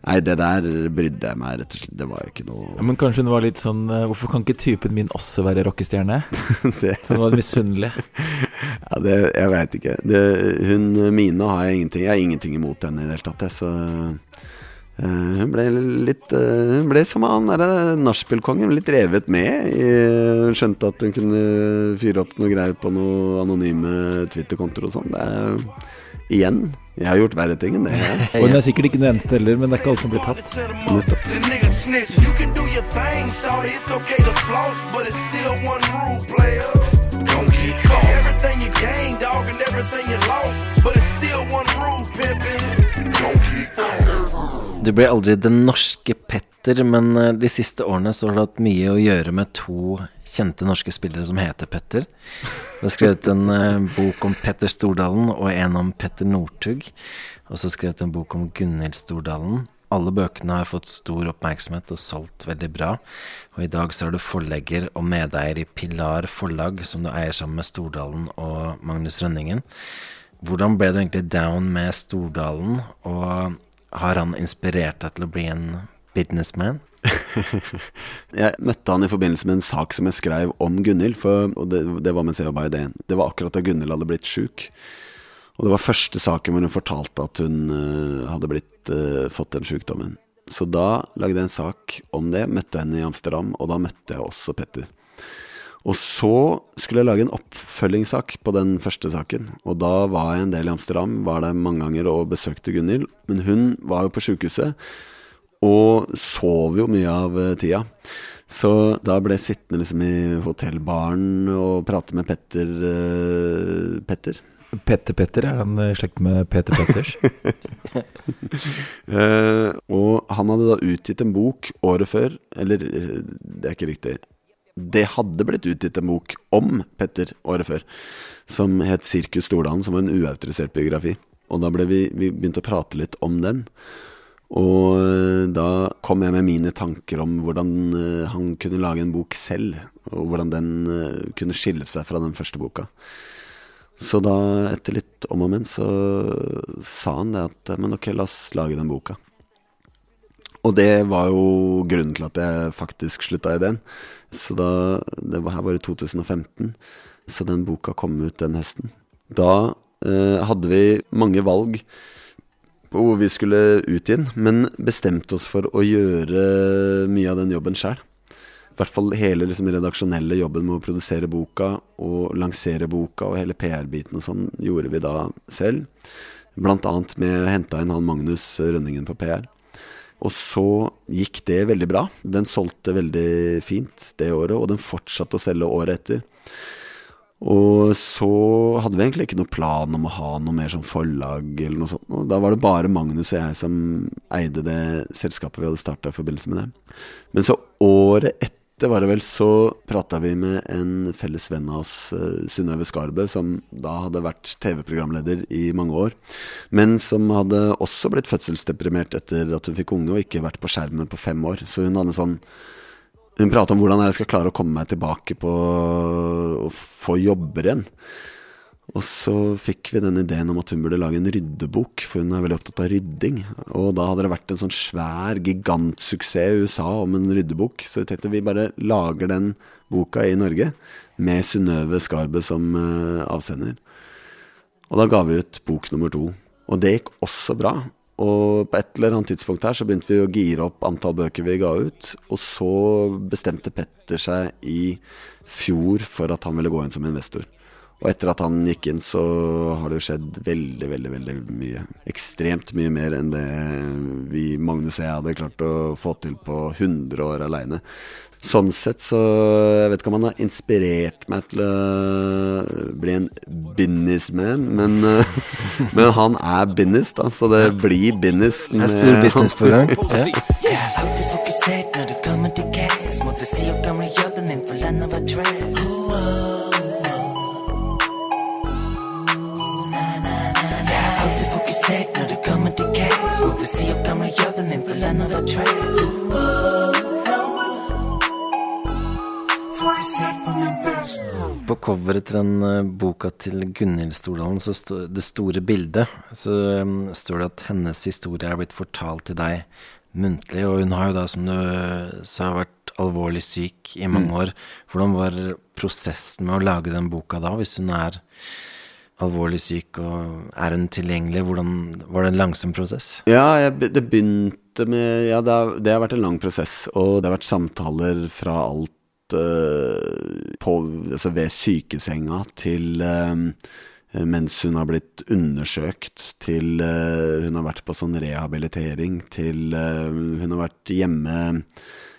Nei, det der brydde jeg meg rett og slett Det var jo ikke noe Ja, men kanskje hun var litt sånn eh, Hvorfor kan ikke typen min også være rockestjerne? (laughs) det, Så hun var misunnelig. Ja, det, jeg veit ikke. Det, hun Mina har jeg ingenting Jeg har ingenting imot henne i det hele tatt, jeg, så eh, Hun ble litt eh, Hun ble som han derre nachspielkongen, litt revet med. i- Hun skjønte at hun kunne fyre opp noe greier på noen anonyme Twitter-kontoer og sånn. Det er Igjen. Jeg har gjort verre ting enn det. (laughs) Og hun er sikkert ikke den eneste heller, men det er ikke alle som blir tatt. Du ble aldri den norske Petter, men eh, de siste årene så har du hatt mye å gjøre med to kjente norske spillere som heter Petter. Du har skrevet en uh, bok om Petter Stordalen og en om Petter Northug. Og så skrevet en bok om Gunhild Stordalen. Alle bøkene har fått stor oppmerksomhet og solgt veldig bra. Og i dag så er du forlegger og medeier i Pilar Forlag, som du eier sammen med Stordalen og Magnus Rønningen. Hvordan ble du egentlig down med Stordalen, og har han inspirert deg til å bli en businessman? (laughs) Jeg møtte han i forbindelse med en sak som jeg skrev om Gunhild, det, det var mens jeg jobba i DN. Det var akkurat da Gunhild hadde blitt sjuk. Og det var første saken hvor hun fortalte at hun uh, hadde blitt, uh, fått den sjukdommen. Så da lagde jeg en sak om det, møtte henne i Amsterdam, og da møtte jeg også Petter. Og så skulle jeg lage en oppfølgingssak på den første saken. Og da var jeg en del i Amsterdam, var der mange ganger og besøkte Gunhild. Men hun var jo på sjukehuset, og sov jo mye av eh, tida. Så da ble jeg sittende liksom i hotellbaren og prate med Petter. uh, Petter. Petter Petter, er han i slekt med Peter Petters? uh, (laughs) og han hadde da utgitt en bok året før, eller eh, det er ikke riktig. Det hadde blitt utgitt en bok om Petter året før, som het 'Sirkus Stordalen', som var en uautorisert biografi. Og da ble vi, vi begynte å prate litt om den. Og eh, da kom jeg med mine tanker om hvordan eh, han kunne lage en bok selv, og hvordan den eh, kunne skille seg fra den første boka. Så da, etter litt om og men, så sa han det at Men ok, la oss lage den boka. Og det var jo grunnen til at jeg faktisk slutta i den. Så da Det var her var i 2015. Så den boka kom ut den høsten. Da eh, hadde vi mange valg hvor vi skulle ut igjen, men bestemte oss for å gjøre mye av den jobben sjøl. I hvert fall hele liksom, redaksjonelle jobben med å produsere boka og lansere boka og hele PR-biten og sånn gjorde vi da selv. Blant annet med å hente inn han Magnus Rønningen på PR. Og så gikk det veldig bra. Den solgte veldig fint det året, og den fortsatte å selge året etter. Og så hadde vi egentlig ikke noe plan om å ha noe mer som forlag eller noe sånt. Og da var det bare Magnus og jeg som eide det selskapet vi hadde starta i forbindelse med det. Men så året etter var det vel, så prata vi med en felles venn av oss, uh, Synnøve Skarbø, som da hadde vært TV-programleder i mange år. Men som hadde også blitt fødselsdeprimert etter at hun fikk unge og ikke vært på skjermen på fem år. Så hun hadde sånn hun prater om hvordan jeg skal klare å komme meg tilbake på å få jobber igjen. Og så fikk vi den ideen om at hun burde lage en ryddebok, for hun er veldig opptatt av rydding. Og da hadde det vært en sånn svær gigantsuksess i USA om en ryddebok. Så vi tenkte vi bare lager den boka i Norge, med Synnøve Skarbø som eh, avsender. Og da ga vi ut bok nummer to. Og det gikk også bra. Og på et eller annet tidspunkt her så begynte vi å gire opp antall bøker vi ga ut. Og så bestemte Petter seg i fjor for at han ville gå inn som investor. Og etter at han gikk inn, så har det jo skjedd veldig, veldig veldig mye. Ekstremt mye mer enn det vi, Magnus og jeg, hadde klart å få til på 100 år aleine. Sånn sett så Jeg vet ikke om han har inspirert meg til å bli en businessman, men, (laughs) men han er business, da, så det blir business. Det er stor business på gang. (laughs) Er fokusert når du kommer til cash. Måtte si opp gamle jobben min for landet var trash. På coveret til den eh, boka til Gunhild Stordalen, så sto, det store bildet, så um, står det at hennes historie er blitt fortalt til deg muntlig. Og hun har jo da, som du sa, vært alvorlig syk i mange år. Hvordan var prosessen med å lage den boka da, hvis hun er alvorlig syk, og er hun tilgjengelig? Hvordan Var det en langsom prosess? Ja, jeg, det begynte med Ja, det har, det har vært en lang prosess, og det har vært samtaler fra alt eh, på, altså ved sykesenga til eh, mens hun har blitt undersøkt, til eh, hun har vært på sånn rehabilitering, til eh, hun har vært hjemme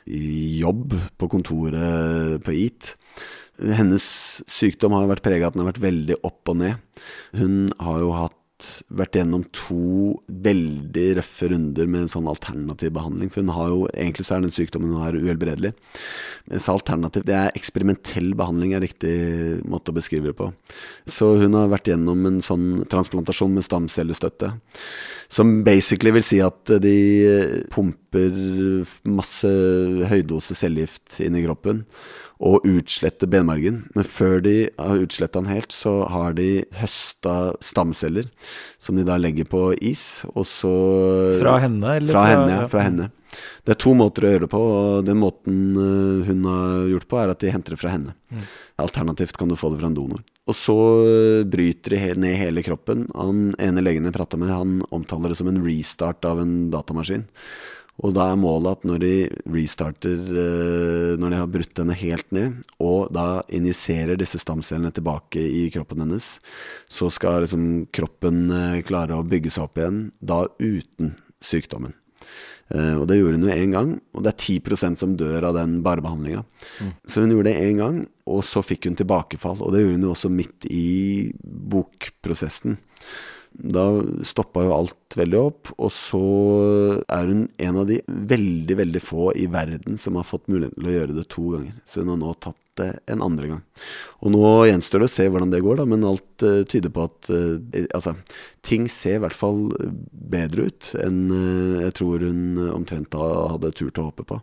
i jobb på kontoret på EAT. Hennes sykdom har vært prega av at den har vært veldig opp og ned. Hun har jo hatt vært gjennom to veldig røffe runder med en sånn alternativ behandling. For hun har jo, egentlig så er den sykdommen hun har uhelbredelig. Så alternativ, det er eksperimentell behandling er riktig måte å beskrive det på. Så hun har vært gjennom en sånn transplantasjon med stamcellestøtte. Som basically vil si at de pumper masse høydose cellegift inn i kroppen og utslette benmargen. Men før de har utsletta den helt, så har de høsta stamceller, som de da legger på is, og så Fra henne, eller Fra fra- henne, ja. Fra henne. Det er to måter å gjøre det på, og den måten øh, hun har gjort på, er at de henter det fra henne. Alternativt kan du få det fra en donor. Og så øh, bryter de ned hele kroppen. Han ene legen jeg prata med, han omtaler det som en restart av en datamaskin. Og da er målet at når de restarter, øh, når de har brutt henne helt ned, og da injiserer disse stamcellene tilbake i kroppen hennes, så skal liksom kroppen øh, klare å bygge seg opp igjen, da uten sykdommen. Eh, og det gjorde hun jo én gang, og det er 10% som dør av den barebehandlinga. Så hun gjorde det én gang, og så fikk hun tilbakefall. Og det gjorde hun jo også midt i bokprosessen. Da stoppa jo alt veldig opp, og så er hun en av de veldig, veldig få i verden som har fått muligheten til å gjøre det to ganger. Så hun har nå tatt det en andre gang. Og nå gjenstår det å se hvordan det går, da, men alt uh, tyder på at uh, altså, ting ser i hvert fall bedre ut enn uh, jeg tror hun omtrent da hadde turt å håpe på.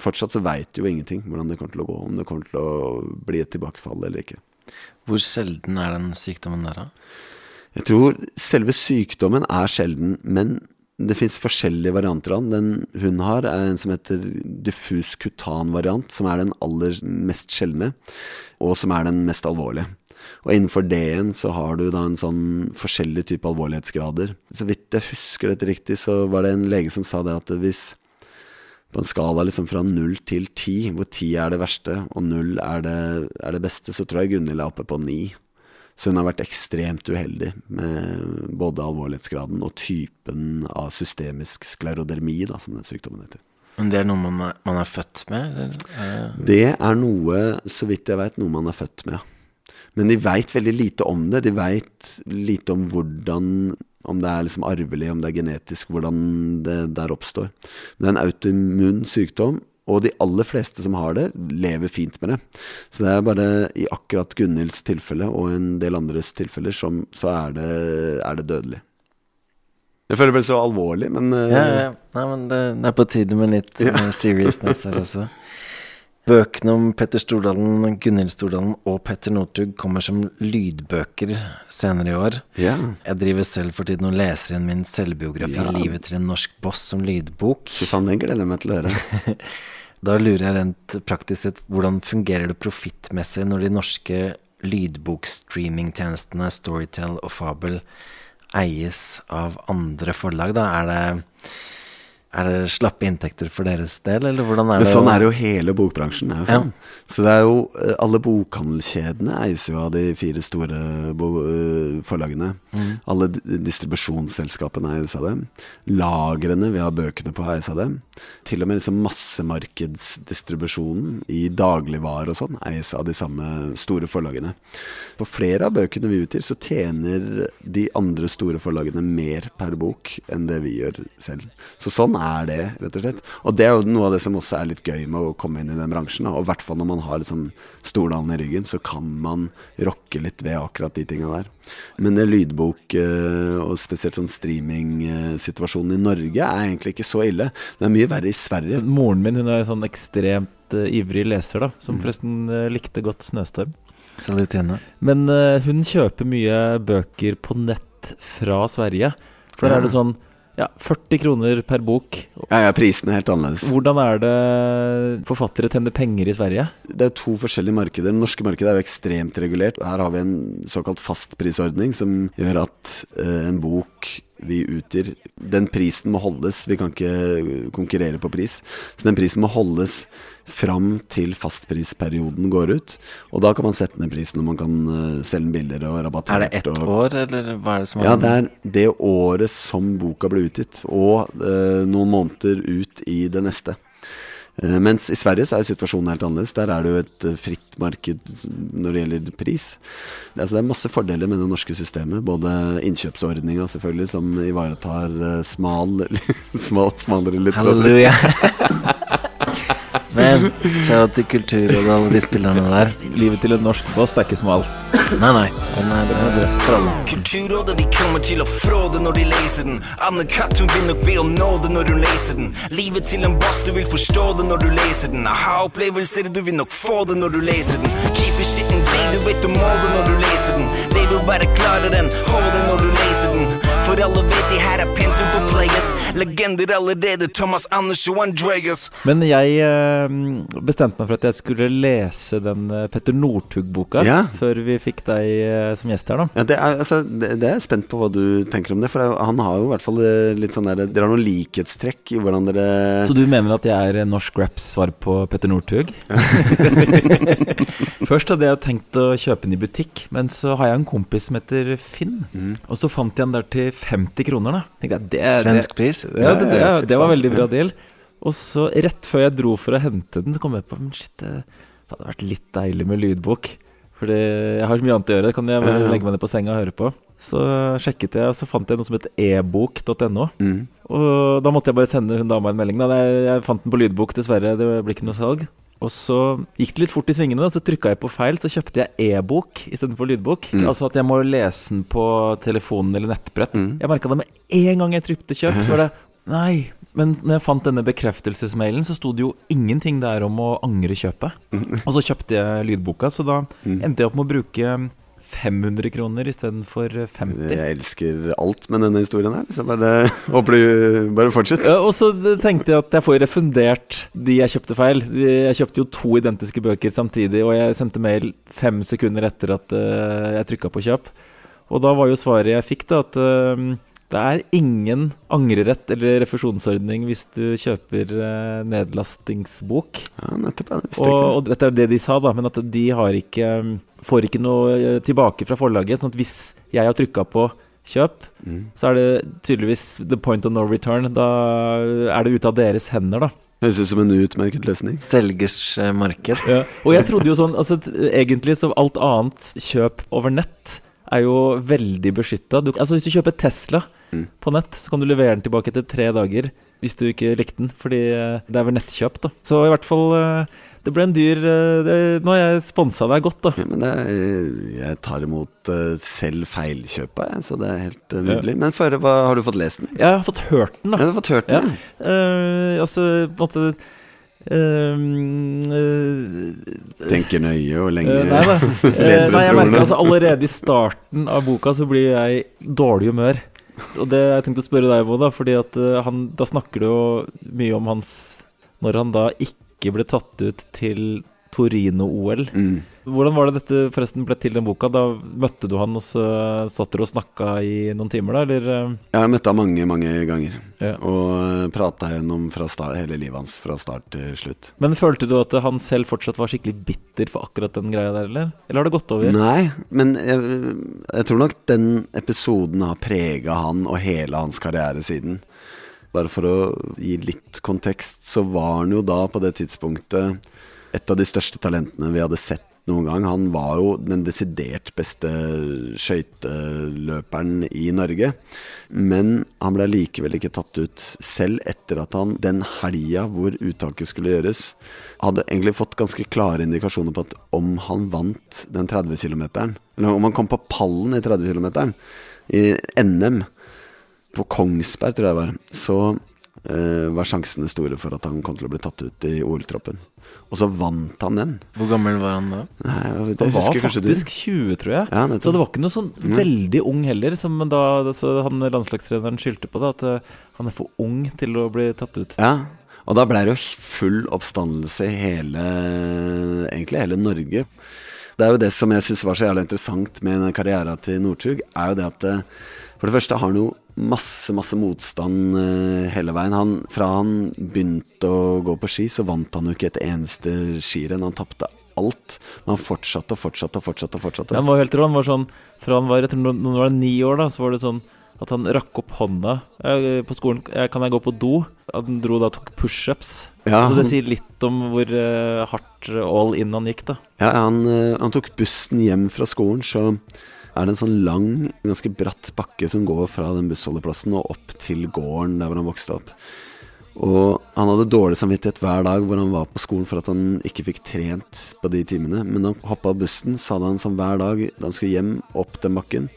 Fortsatt så veit jo ingenting hvordan det kommer til å gå, om det kommer til å bli et tilbakefall eller ikke. Hvor sjelden er den sykdommen der, da? Jeg tror selve sykdommen er sjelden, men det fins forskjellige varianter av den. Den hun har, er en som heter diffus kutan variant, som er den aller mest sjeldne, og som er den mest alvorlige. Og innenfor det igjen så har du da en sånn forskjellig type alvorlighetsgrader. Så vidt jeg husker dette riktig, så var det en lege som sa det at hvis på en skala liksom fra null til ti, hvor ti er det verste og null er det, er det beste, så tror jeg Gunhild er oppe på ni. Så hun har vært ekstremt uheldig med både alvorlighetsgraden og typen av systemisk sklerodermi, da, som den sykdommen heter. Men det er noe man er, man er født med? Eller? Eh, Det er noe, så vidt jeg veit, noe man er født med. ja. Men de veit veldig lite om det. De veit lite om hvordan Om det er liksom arvelig, om det er genetisk, hvordan det der oppstår. Men det er en autoimmun sykdom, og de aller fleste som har det, lever fint med det. Så det er bare i akkurat Gunhilds tilfelle og en del andres tilfeller som, så er det, er det dødelig. Jeg føler det ble så alvorlig, men uh, ja, ja. Nei, men det, det er på tide med litt ja. seriousness her også. Bøkene om Petter Stordalen, Gunhild Stordalen og Petter Northug kommer som lydbøker senere i år. Ja. Jeg driver selv for tiden og leser igjen min selvbiografi Ja. 'Livet til en norsk boss' som lydbok. Fy faen, den gleder jeg meg til å høre. (laughs) Da lurer jeg rent praktisk sett hvordan fungerer det profittmessig når de norske lydbokstreamingtjenestene Storytel og Fabel eies av andre forlag, da? Er det, er det slappe inntekter for deres del, eller hvordan er det? Men sånn er det jo hele bokbransjen. Er jo sånn. Så det er jo eh, Alle bokhandelkjedene eies jo av de fire store bo eh, forlagene. Mm. Alle distribusjonsselskapene eies av dem. Lagrene vi har bøkene på, eies av dem. Til og med liksom massemarkedsdistribusjonen i dagligvare og sånn eies av de samme store forlagene. På flere av bøkene vi utgir, så tjener de andre store forlagene mer per bok enn det vi gjør selv. Så sånn er det, rett og slett. Og det er jo noe av det som også er litt gøy med å komme inn i den bransjen. da. Og i hvert fall når man har liksom Stordalen i ryggen, så kan man rokke litt ved akkurat de tinga der. Men det lydbok, eh, og spesielt sånn streamingsituasjonen i Norge, er egentlig ikke så ille. Det er mye verre i Sverige. Moren min hun er en sånn ekstremt eh, ivrig leser, da. Som Mm. forresten eh, likte godt 'Snøstorm'. Salut henne. Men hun kjøper mye bøker på nett fra Sverige. For der Ja. er det sånn ja, 40 kroner per bok. Ja, ja, prisene er helt annerledes. Hvordan er det forfattere tjener penger i Sverige? Det er to forskjellige markeder. Det norske markedet er jo ekstremt regulert. Her har vi en såkalt fastprisordning som gjør at eh, en bok vi utgir Den prisen må holdes. Vi kan ikke konkurrere på pris. Så den prisen må holdes fram til fastprisperioden går ut. Og da kan man sette ned prisen, og man kan eh, selge den billigere og rabattert. Er det ett år, eller hva er det som er Ja, det er det året som boka ble utgitt, og eh, noen måneder ut i det neste. Eh, mens i Sverige så er situasjonen helt annerledes. Der er det jo et eh, fritt marked når det gjelder pris. Altså, det er masse fordeler med det norske systemet. Både innkjøpsordninga selvfølgelig, som ivaretar eh, smal, (laughs) smal, smalere litteratur. Halleluja. (laughs) Men kjære til Kulturrådet og alle de spillerne der. Livet til en norsk boss er ikke smal. Nei, nei. Den er, den er for alle. Kulturrådet de kommer til å fråde når de leser den. Anne-Kat hun vil nok be om nåde når hun leser den. Livet til en boss, du vil forstå det når du leser den. Aha-opplevelser, du vil nok få det når du leser den. Keep it shit in J, du vet du må det når du leser den. Det vil være klarere enn HD når du leser den. For alle vet de her er pensum for players. Legender allerede, Thomas Anders og Andreas. Men jeg eh, bestemte meg for at jeg skulle lese den eh, Petter Northug-boka Ja. før vi fikk deg eh, som gjest her, da. Ja, det er, altså, det, det er jeg spent på hva du tenker om det. For det han har jo i hvert fall litt sånn der Dere har noen likhetstrekk i hvordan dere Så du mener at jeg er norsk raps svar på Petter Northug? (laughs) Først hadde jeg tenkt å kjøpe den i butikk, men så har jeg en kompis som heter Finn. Mm. Og så fant jeg den der til 50 kroner, da. Jeg, det, er- Svensk pris. Det, ja, det, Ja, det var veldig bra deal. Og så rett før jeg dro for å hente den, så kom jeg på Men shit, det, hadde vært litt deilig med lydbok. Fordi jeg har så mye annet å gjøre. Kan jeg bare legge meg ned på senga og høre på? Så sjekket jeg, og så fant jeg noe som het ebok.no. Mm. Og da måtte jeg bare sende hun dama en melding. Da. Jeg, jeg fant den på lydbok, dessverre. Det ble ikke noe salg. Og så gikk det litt fort i svingene, da. så trykka jeg på feil. Så kjøpte jeg e-bok istedenfor lydbok. Mm. Altså at jeg må lese den på telefonen eller nettbrett. Mm. Jeg merka det med en gang jeg trykte kjøp. Så var det Nei. Men når jeg fant denne bekreftelsesmailen, så sto det jo ingenting der om å angre kjøpet. Og så kjøpte jeg lydboka, så da Mm. endte jeg opp med å bruke 500 kroner istedenfor 50. Jeg elsker alt med denne historien her. Så bare (laughs) håper du Bare fortsett. Ja, og så tenkte jeg at jeg får refundert de jeg kjøpte feil. Jeg kjøpte jo to identiske bøker samtidig, og jeg sendte mail fem sekunder etter at eh, jeg trykka på kjøp. Og da var jo svaret jeg fikk, da, at eh, det er ingen angrerett eller refusjonsordning hvis du kjøper uh, nedlastingsbok. Ja, nettopp. Ja, det visste jeg Og, ikke. og dette er det de sa, da, men at de har ikke får ikke noe eh, tilbake fra forlaget. Sånn at hvis jeg har trykka på kjøp, Mm. så er det tydeligvis the point of no return. Da er det ute av deres hender, da. Høres ut som en utmerket løsning. Selgers marked. Ja. Og jeg trodde jo sånn altså, Egentlig så alt annet kjøp over nett er jo veldig beskytta. Altså, hvis du kjøper Tesla Mm. på nett, så kan du levere den tilbake etter tre dager. Hvis du ikke likte den, fordi eh, det er vel nettkjøp, da. Så i hvert fall eh, Det ble en dyr eh, det, Nå har jeg sponsa deg godt, da. Ja, men det jeg tar imot selv feilkjøpa, jeg, så det er helt nydelig. Ja. Men få hva har du fått lest den? Jeg har fått hørt den, da. Ja, du har fått hørt den? ja. Eh, altså, på en måte Tenker nøye og lenge. uh, nei da. (laughs) Eh, nei, jeg merker altså Allerede i starten av boka så blir jeg i dårlig humør. Og det har jeg tenkt å spørre deg, på, da, fordi at eh, han, da snakker du jo mye om hans Når han da ikke ble tatt ut til Torino-OL. Mm. Hvordan var det dette forresten ble til den boka? Da møtte du han, og så satt dere og snakka i noen timer, da, eller? Ja, Jeg møtte han mange, mange ganger. Ja. Og prata gjennom fra start, hele livet hans fra start til slutt. Men følte du at han selv fortsatt var skikkelig bitter for akkurat den greia der, eller? Eller har det gått over? Nei, men jeg, jeg tror nok den episoden har prega han og hele hans karriere siden. Bare for å gi litt kontekst, så var han jo da på det tidspunktet et av de største talentene vi hadde sett noen gang. Han var jo den desidert beste skøyteløperen i Norge. Men han ble likevel ikke tatt ut, selv etter at han den helga hvor uttaket skulle gjøres, hadde egentlig fått ganske klare indikasjoner på at om han vant den 30 km, eller om han kom på pallen i 30 km i NM på Kongsberg, tror jeg det var, så eh, var sjansene store for at han kom til å bli tatt ut i OL-troppen. Og så vant han den. Hvor gammel var han da? Nei, det Han var faktisk 20, tror jeg. Ja, så det var ikke noe sånn Nei. veldig ung heller. Som da så han landslagstreneren skyldte på det, at eh, han er for ung til å bli tatt ut. Ja, og da ble det jo full oppstandelse i hele Egentlig hele Norge. Det er jo det som jeg syns var så jævlig interessant med karrieren til Northug, er jo det at eh, for det første har han jo masse, masse motstand eh, hele veien. Han, fra han begynte å gå på ski, så vant han jo ikke et eneste skirenn. Han tapte alt. Men han fortsatte og fortsatte og fortsatte. og fortsatte. Han var helt rå. Han var sånn Fra han var, etter noen, var ni år, da, så var det sånn at han rakk opp hånda eh, på skolen. eh, 'Kan jeg gå på do?' Han dro da og tok pushups. Ja, så det sier litt om hvor hardt all in han gikk, da. Ja, han, han tok bussen hjem fra skolen, så er det en sånn lang, ganske bratt bakke som går fra den bussholdeplassen og opp til gården der hvor han vokste opp. Og han hadde dårlig samvittighet hver dag hvor han var på skolen for at han ikke fikk trent på de timene. Men da han hoppa av bussen, så hadde han sånn hver dag da han skulle hjem opp den bakken,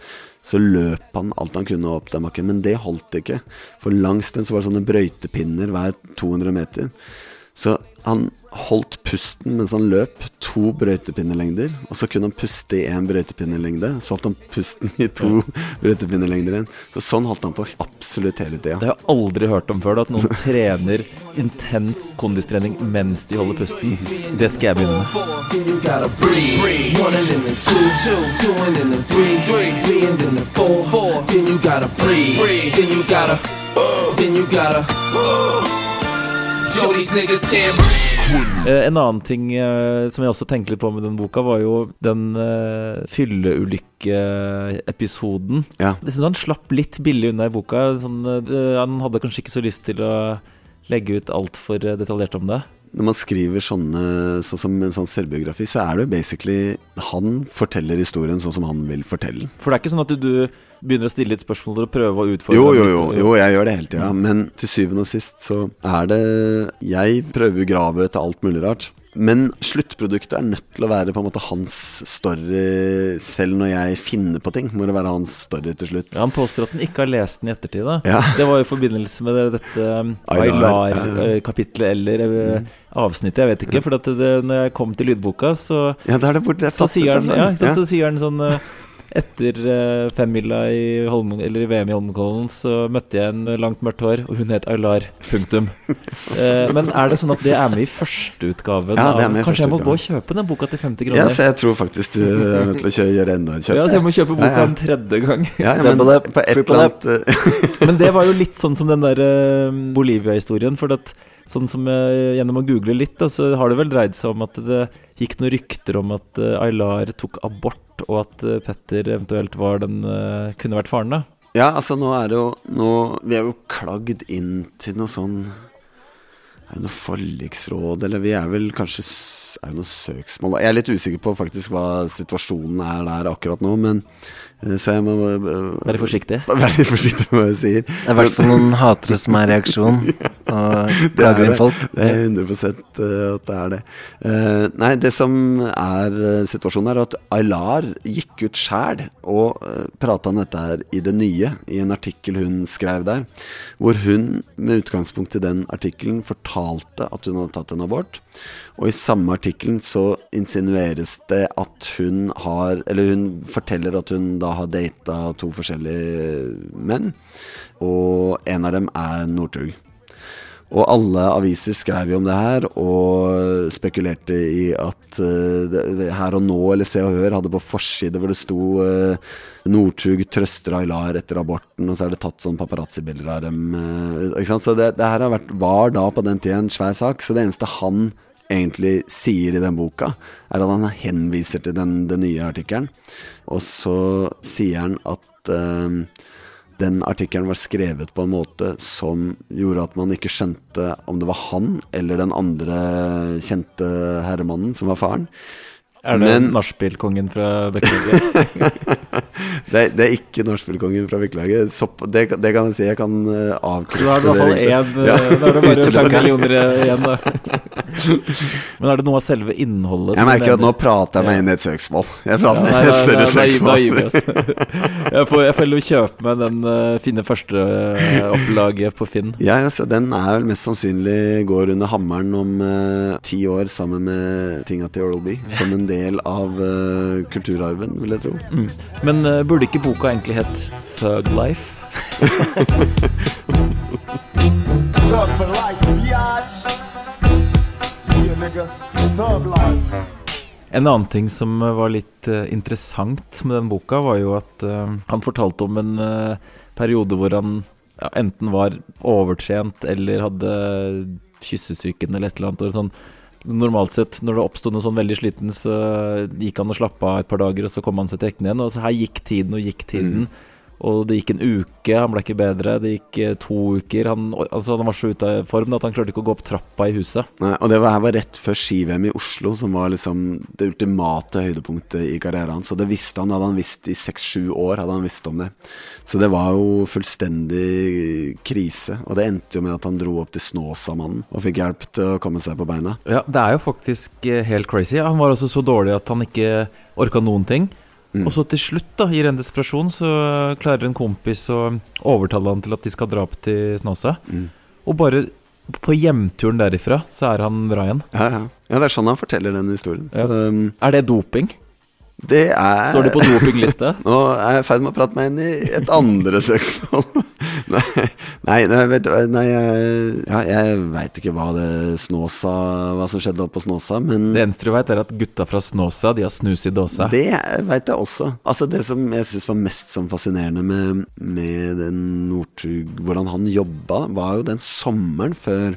så løp han alt han kunne opp den bakken. Men det holdt ikke. For langs den så var det sånne brøytepinner hver 200 meter. Så han holdt pusten mens han løp, to brøytepinnelengder. Og så kunne han puste i én brøytepinnelengde. Så holdt han pusten i to brøytepinnelengder igjen. Så sånn holdt han på absolutt hele tida. Det har jeg aldri hørt om før, da, at noen (laughs) trener intens kondistrening mens de holder pusten. Det skal jeg begynne med. Then you gotta Show these niggas can't breathe. Eh, en annen ting eh, som jeg også tenkte litt på med den boka, var jo den uh, fylleulykkeepisoden. Ja. Jeg synes han slapp litt billig unna i boka. Sånn, uh, han hadde kanskje ikke så lyst til å legge ut altfor detaljert om det. Når man skriver sånne, sånn som en sånn selvbiografi, så er det jo basically Han forteller historien sånn som han vil fortelle. For det er ikke sånn at du, du begynner å stille litt spørsmål og prøve å utfordre Jo, jo, jo, jo, jeg gjør det hele tida. Men til syvende og sist så er det Jeg prøver å grave etter alt mulig rart. Men sluttproduktet er nødt til å være på en måte hans story, selv når jeg finner på ting. Må det være hans story til slutt. Ja, Han påstår at han ikke har lest den i ettertid. da Ja. Det var jo i forbindelse med det, dette um, Aylar, ja, ja. Aylar-kapitlet eller mm. avsnittet, jeg vet ikke. For at det, når jeg kom til lydboka, så Ja, da er det borte. så sier han, ja? Ja. så sier han sånn eh, Etter uh, femmila i, Holmen, i VM i Holmenkollen så møtte jeg en med langt mørkt hår, og hun het Aylar. Punktum. (laughs) Eh, men er det sånn at det er med i førsteutgaven? Ja, det er med i Kanskje jeg må gå og kjøpe den boka til 50 kroner? Ja, så jeg tror faktisk du er nødt til å gjøre enda et kjøp. Ja, så jeg må kjøpe boka Ja, ja. en tredje gang. Ja, ja, men på et triple eller annet eh, (laughs) Men det var jo litt sånn som den der eh, Bolivia-historien. For at, sånn som jeg, gjennom å google litt, da, så har det vel dreid seg om at det gikk noen rykter om at eh, Aylar tok abort, og at eh, Petter eventuelt var den eh, kunne vært faren, da. Ja, altså nå er det jo nå, Vi er jo klagd inn til noe sånn Er det noe forliksråd, eller vi er vel kanskje Er det noe søksmål? Jeg er litt usikker på faktisk hva situasjonen er der akkurat nå, men eh, Så jeg må eh, Være forsiktig. (laughs) Være litt forsiktig med hva jeg sier. Det er i hvert fall noen hatere som er i reaksjon. (laughs) og (laughs) er plager inn det. folk. Det er 100 at det er det. Eh, nei, det som er eh, situasjonen, er at Aylar gikk ut sjæl og uh, prata om dette her i Det Nye, i en artikkel hun skrev der. Hvor hun med utgangspunkt i den artikkelen fortalte at hun hadde tatt en abort. Og i samme artikkelen så insinueres det at hun har Eller hun forteller at hun da har data to forskjellige menn, og en av dem er Northug. Og alle aviser skrev jo om det her, og spekulerte i at uh, Her og Nå eller Se og Hør hadde på forside hvor det sto uh, Northug trøster Aylar etter aborten, og så er det tatt sånn paparazzi-bilder av dem. Uh, ikke sant? Så det, det her vært, var da på den tida en svær sak, så det eneste han egentlig sier i den boka, er at han henviser til den, den nye artikkelen. Og så sier han at eh, den artikkelen var skrevet på en måte som gjorde at man ikke skjønte om det var han eller den andre kjente herremannen som var faren. Er det Men- nachspielkongen fra Bekkelaget? (laughs) Det, det er ikke nachspielkongen fra Bekkelaget. Det, det kan jeg si. Jeg kan avkrefte det. Da er det i hvert fall én. Ja. Da er det bare fem millioner igjen, da. (laughs) Men er det noe av selve innholdet Jeg merker at nå prater jeg meg inn i et søksmål. Jeg prater meg Nei, et større søksmål. da vi oss. (laughs) Jeg får, jeg får kjøpe meg den uh, fine førsteopplaget på Finn. Ja, altså, Den er vel mest sannsynlig går under hammeren om uh, ti år sammen med tinga til Oral B. Som en del av uh, kulturarven, vil jeg tro. Mm. Men uh, burde ikke boka egentlig hett Thug Life? Thug for life. Yeah, nigga. Thug life. En annen ting som uh, var litt interessant med den boka, var jo at uh, han fortalte om en uh, periode hvor han ja, enten var overtrent eller hadde kyssesyken eller et eller annet. Og sånn, normalt sett, når det oppsto noe sånn veldig sliten, så gikk han og slappa av et par dager, og så kom han seg til hektene igjen. Og så her gikk tiden og gikk tiden. Og det gikk en uke, han ble ikke bedre. Det gikk eh, to uker. Han, altså, han var så ute av form at han klarte ikke å gå opp trappa i huset. Nei, og det var, her var rett før ski-VM i Oslo, som var liksom det ultimate høydepunktet i karrieren hans. Og det visste han, hadde han visst i seks-sju år, hadde han visst om det. Så det var jo fullstendig krise. Og det endte jo med at han dro opp til Snåsamannen og fikk hjelp til å komme seg på beina. Ja, det er jo faktisk eh, helt crazy. Han var også så dårlig at han ikke orka noen ting. Mm. Og så til slutt, da, i ren desperasjon, så klarer en kompis å overtale han til at de skal dra opp til Snåsa. Mm. Og bare på hjemturen derifra, så er han bra igjen. Ja, ja. ja, det er sånn han forteller den historien. Ja. Så, um, Er det doping? Det er Står det på dopingliste? (laughs) Nå er jeg i ferd med å prate meg inn i et andre søksmål. (laughs) nei, nei, vet nei ja, jeg veit ikke hva det Snåsa Hva som skjedde oppe på Snåsa, men Det eneste du veit, er at gutta fra Snåsa de har snus i dåsa. det veit jeg også. Altså Det som jeg syns var mest sånn fascinerende med, med den Northug Hvordan han jobba, var jo den sommeren før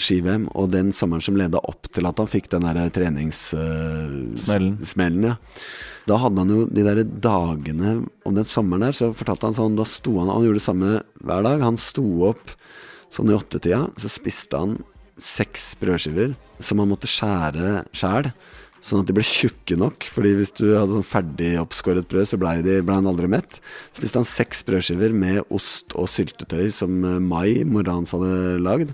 ski-VM, og den sommeren som leda opp til at han fikk den der treningssmellen. Smellen. smellen ja. Da hadde han jo de der dagene om den sommeren der, så fortalte han sånn Da sto han Han gjorde det samme hver dag. Han sto opp sånn i åttetida, så spiste han seks brødskiver som han måtte skjære sjæl. Sånn at de ble tjukke nok. Fordi hvis du hadde sånn ferdig oppskåret brød, så blei ble han aldri mett. Så spiste han seks brødskiver med ost og syltetøy som eh, Mai, mora hans, hadde lagd.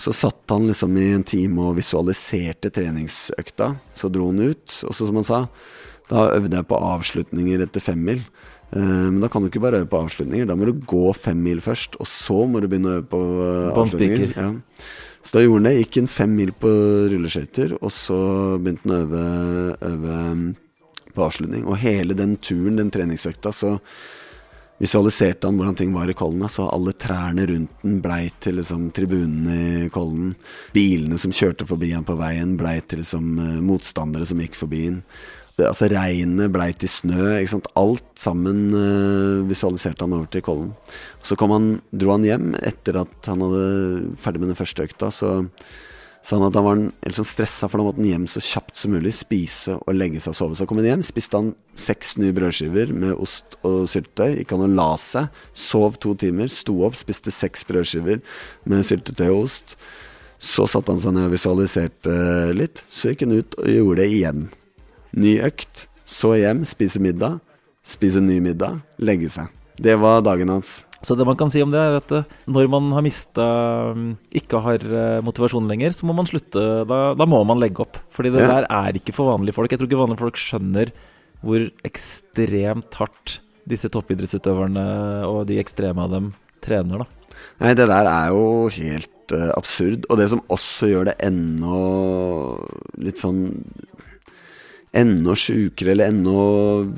Så satt han liksom i en time og visualiserte treningsøkta. Så dro han ut, og så som han sa, da øvde jeg på avslutninger etter femmil. Eh, Men da kan du ikke bare øve på avslutninger, da må du gå fem mil først, og så må du begynne å øve på eh, avslutninger. Ja. Så da gjorde han det, gikk en fem mil på rulleskøyter, og så begynte han å øve, øve mm, på avslutning. Og hele den turen, den treningsøkta, så visualiserte han hvordan ting var i Kollen. Så alle trærne rundt den blei til liksom, tribunene i Kollen. Bilene som kjørte forbi han på veien, blei til liksom, eh, motstandere som gikk forbi han. Det, altså Regnet blei til snø. Ikke sant? Alt sammen uh, visualiserte han over til Kollen. Så han, dro han hjem etter at han hadde ferdig med den første økta. Så han at han var helt sånn stressa, for da måtte han hjem så kjapt som mulig. Spise og legge seg og sove. Så kom han hjem, spiste han seks nye brødskiver med ost og syltetøy. Gikk han og la seg. Sov to timer. Sto opp, spiste seks brødskiver med syltetøy og ost. Så satte han seg ned og visualiserte litt. Så gikk han ut og gjorde det igjen. Ny økt. Så hjem, spise middag. Spise ny middag. Legge seg. Det var dagen hans. Så det man kan si om det, er at eh, når man har mista Ikke har eh, motivasjon lenger, så må man slutte. Da, da må man legge opp. Fordi det Ja. der er ikke for vanlige folk. Jeg tror ikke vanlige folk skjønner hvor ekstremt hardt disse toppidrettsutøverne og de ekstreme av dem trener, da. Nei, det der er jo helt uh, absurd. Og det som også gjør det ennå litt sånn Enda sjukere eller enda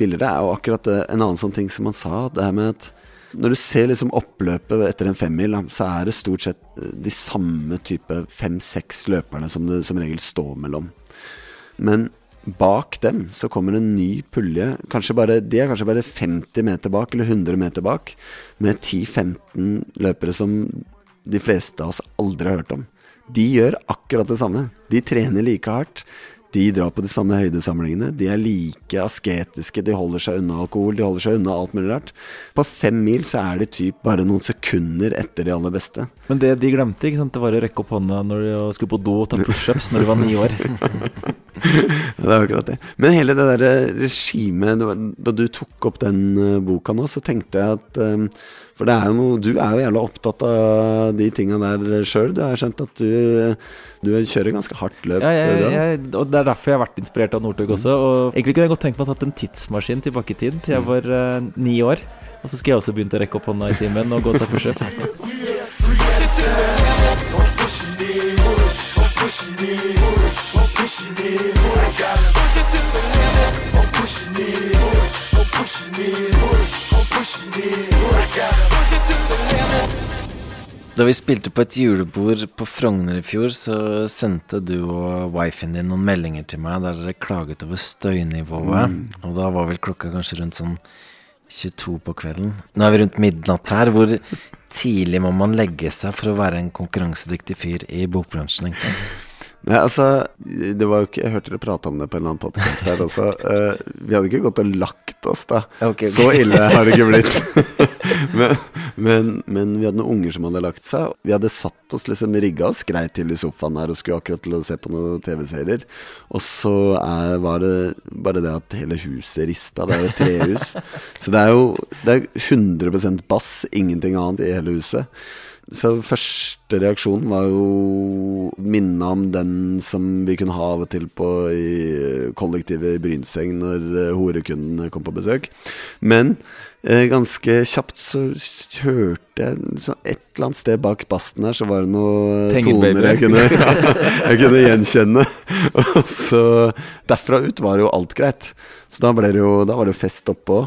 villere, er jo akkurat det, en annen sånn ting som han sa. Det her med at når du ser liksom oppløpet etter en femmil, så er det stort sett eh, de samme type fem-seks løperne som det som regel står mellom. Men bak dem så kommer en ny pulje. Bare, de er kanskje bare 50 meter bak, eller 100 meter bak, med 10-15 løpere som de fleste av oss aldri har hørt om. De gjør akkurat det samme. De trener like hardt. De drar på de samme høydesamlingene. De er like asketiske. De holder seg unna alkohol. De holder seg unna alt mulig rart. På fem mil så er de typ bare noen sekunder etter de aller beste. Men det de glemte, ikke sant? det var å rekke opp hånda når de skulle på do og ta pushups når de var ni år. (laughs) Det er akkurat det. Men hele det der regimet Da du tok opp den eh, boka nå, så tenkte jeg at eh, For det er jo noe Du er jo jævla opptatt av de tinga der sjøl. Du har skjønt at du, du kjører ganske hardt løp. Ja, jeg, jeg, og Det er derfor jeg har vært inspirert av Northug også. Og Egentlig kunne jeg godt tenkt meg å ha tatt en tidsmaskin tilbake i tid, til jeg var uh, ni år. Og så skulle jeg også begynt å rekke opp hånda i timen og gå og ta pushups. Da vi spilte på et julebord på Frogner i fjor, så sendte du og wifien din noen meldinger til meg der dere klaget over støynivået. Og da var vel klokka kanskje rundt sånn 22 på kvelden. Nå er vi rundt midnatt her. Hvor tidlig må man legge seg for å være en konkurransedyktig fyr i bokbransjen? egentlig? Nei, altså, det var jo ikke Jeg hørte dere prate om det på en eller annen podkast der også. Uh, (laughs) vi hadde ikke gått og lagt oss, da. Okay, okay. Så ille har det ikke blitt. (laughs) men, men, men vi hadde noen unger som hadde lagt seg. Vi hadde satt oss liksom rigga oss greit til i sofaen her og skulle akkurat til å se på noen TV-serier. Og så er, var det bare det at hele huset rista. Det er jo et trehus. (laughs) Så det er jo det er 100% bass, ingenting annet i hele huset. Så første reaksjonen var jo minna om den som vi kunne ha av og til på i kollektivet i Brynseng når horekundene kom på besøk. Men eh, ganske kjapt så hørte jeg så et eller annet sted bak basten her, så var det noen toner jeg kunne, (laughs) (laughs) jeg kunne gjenkjenne. Og så derfra ut var jo alt greit. Så da, ble det jo, da var det jo fest oppå.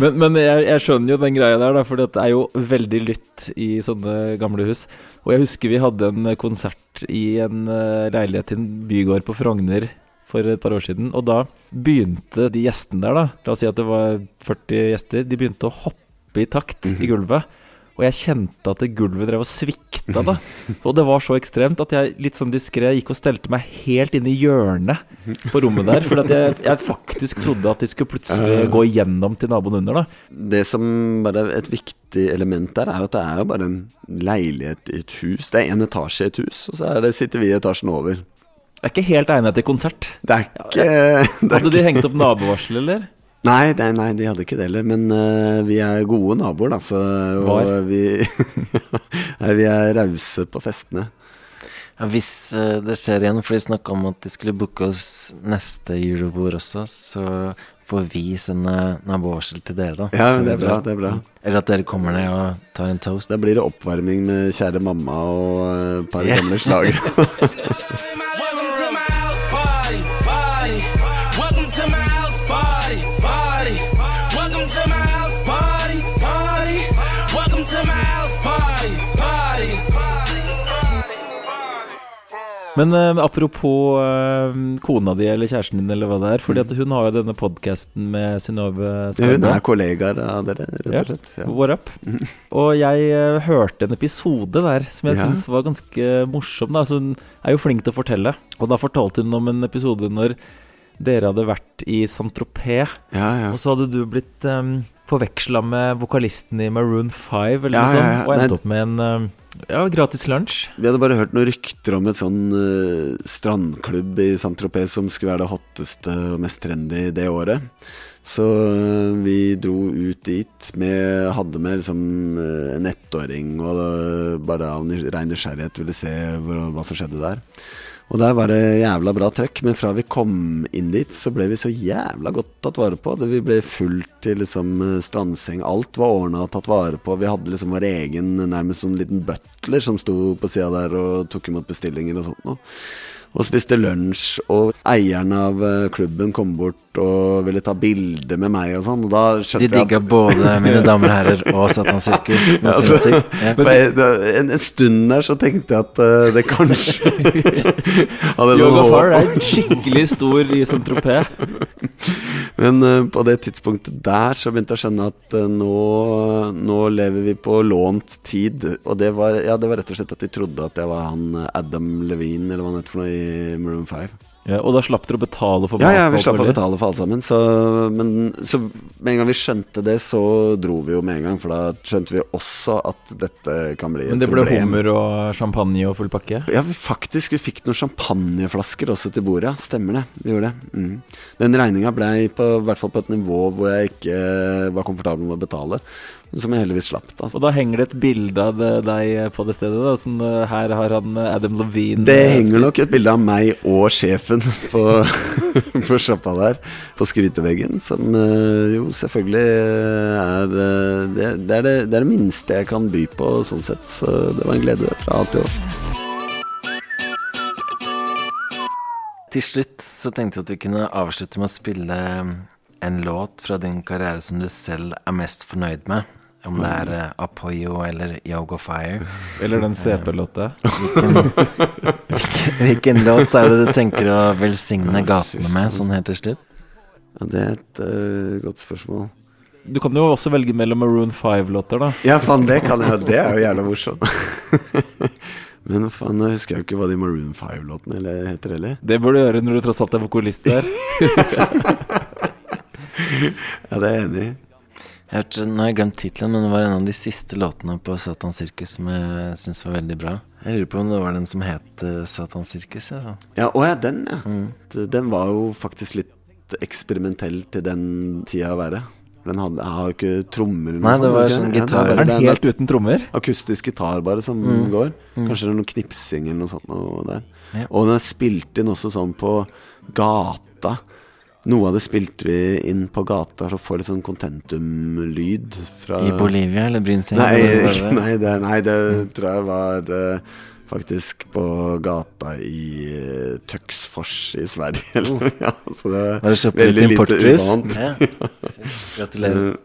Men, men jeg, jeg skjønner jo den greia der, da, for det er jo veldig lytt i sånne gamle hus. Og jeg husker vi hadde en konsert i en eh, leilighet i en bygård på Frogner for et par år siden. Og da begynte de gjestene der, da, la oss si at det var 40 gjester, de begynte å hoppe i takt i gulvet. Og jeg kjente at det gulvet drev og svikta, da. Og det var så ekstremt at jeg litt sånn diskré gikk og stelte meg helt inn i hjørnet på rommet der. For jeg, jeg faktisk trodde at de skulle plutselig gå igjennom til naboen under, da. Det som bare er et viktig element der, er at det er jo bare en leilighet i et hus. Det er en etasje i et hus, og så er det, sitter vi i etasjen over. Det er ikke helt egnet til konsert. Det er ikke, (laughs) det er Hadde de hengt opp nabovarsel, eller? Nei, nei, nei, de hadde ikke det heller. Men uh, vi er gode naboer, da. Så, og vi, (laughs) nei, vi er rause på festene. Ja, hvis uh, det skjer igjen, for de snakka om at de skulle booke oss neste julebord også, så får vi sende nabovarsel til dere, da. Ja, men det er bra. det er bra Eller at dere kommer ned og tar en toast. Da blir det oppvarming med kjære mamma og eh, et par Ja. gamle slagere. (laughs) Men uh, apropos uh, kona di eller kjæresten din, eller hva det er. Fordi at hun har jo denne podkasten med Synnøve Skarne hun er kollegaer av dere, rett og slett. Ja. What up? Og jeg uh, hørte en episode der som jeg Ja. syns var ganske morsom. Da. Altså, hun er jo flink til å fortelle, og da fortalte hun om en episode når dere hadde vært i Saint-Tropez, Ja, ja. og så hadde du blitt um, forveksla med vokalisten i Maroon 5 eller Ja, noe sånt, ja, ja. og endt opp med en um, Ja, gratis lunsj. Vi hadde bare hørt noen rykter om et sånn uh, strandklubb i Saint-Tropez som skulle være det hotteste og mest trendy det året. Så uh, vi dro ut dit. Vi hadde med liksom uh, en ettåring og bare av rein nysgjerrighet ville se hva, hva som skjedde der. Og der var det jævla bra trøkk, men fra vi kom inn dit, så ble vi så jævla godt tatt vare på. Vi ble fullt til liksom eh, strandseng. Alt var ordna og tatt vare på. Vi hadde liksom vår egen nærmest sånn liten butler som sto på sida der og tok imot bestillinger og sånt noe. Og spiste lunsj, og eieren av eh, klubben kom bort og ville ta bilde med meg og sånn. Og da skjønte jeg De digga både Mine damer og herrer og Satan Sirkus. (laughs) Ja, altså, ja. en, en stund der så tenkte jeg at uh, det kanskje (laughs) (laughs) hadde sånn Yoga Far er skikkelig stor i Saint-Tropez. Men eh, på det tidspunktet der så begynte jeg å skjønne at eh, nå, nå lever vi på lånt tid. Og det var, ja, det var rett og slett at de trodde at jeg var han eh, Adam Levine, eller hva han het for noe, i Maroon 5. Ja, og da slapp dere å betale for Ja, ja, vi slapp å betale for alt sammen. Så, men så med en gang vi skjønte det, så dro vi jo med en gang. For da skjønte vi også at dette kan bli et problem. Men det ble problem. hummer og champagne og full pakke? Ja, vi faktisk, vi fikk noen champagneflasker også til bordet. Ja, stemmer det. Vi gjorde det. Mm. Den regninga ble på, i hvert fall på et nivå hvor jeg ikke var komfortabel med å betale. Som jeg heldigvis slapp. Da. Og da henger det et bilde av deg på det stedet. Da. Sånn, eh, her har han eh, Adam Levine Det henger henger nok et bilde av meg og sjefen (laughs) på, på sjappa der, på skryteveggen, som eh, jo selvfølgelig er eh, det, det, er det, det er det minste jeg kan by på, sånn sett. Så det var en glede fra A til Å. Til slutt så tenkte jeg at vi kunne avslutte med å spille en låt fra din karriere som du selv er mest fornøyd med. Om det er uh, Apoyo eller Yoga Fire. (laughs) Eller den CP-låta. Hvilken, (laughs) hvilken låt er det du tenker å velsigne gatene med, sånn helt til slutt? Ja, det er et uh, godt spørsmål. Du kan jo også velge mellom Maroon 5-låter, da. Ja, faen, det kan jeg. Det er jo jævla morsomt. (laughs) Men faen, nå husker jeg jo ikke hva de Maroon 5-låtene heter heller. Det bør du gjøre når du tross alt er vokalist der. Ja, det er jeg enig i. Jeg hørte, nå har jeg glemt tittelen, men det var en av de siste låtene på Satan Sirkus som jeg syns var veldig bra. Jeg lurer på om det var den som het eh, Satan Sirkus. Ja. Ja, å ja, den, ja. Den var jo faktisk litt eksperimentell til den tida å være. Den hadde, har jo ikke trommer eller Nei, det var sånn gitar. bare- Er den helt uten trommer? Akustisk gitar bare som Mm. går. Mm. Kanskje det er noe knipsing eller noe sånt noe der. Ja. Og den er spilt inn også sånn på gata. Noe av det spilte vi inn på gata for å få litt sånn contentum-lyd fra I Bolivia eller Brynseng? Nei, eller hva det? nei, det, nei, det tror jeg var uh, faktisk på gata i uh, Töcksfors i Sverige. Eller, ja, så det Var det kjøpt litt importbrus? Ja. (laughs) Gratulerer.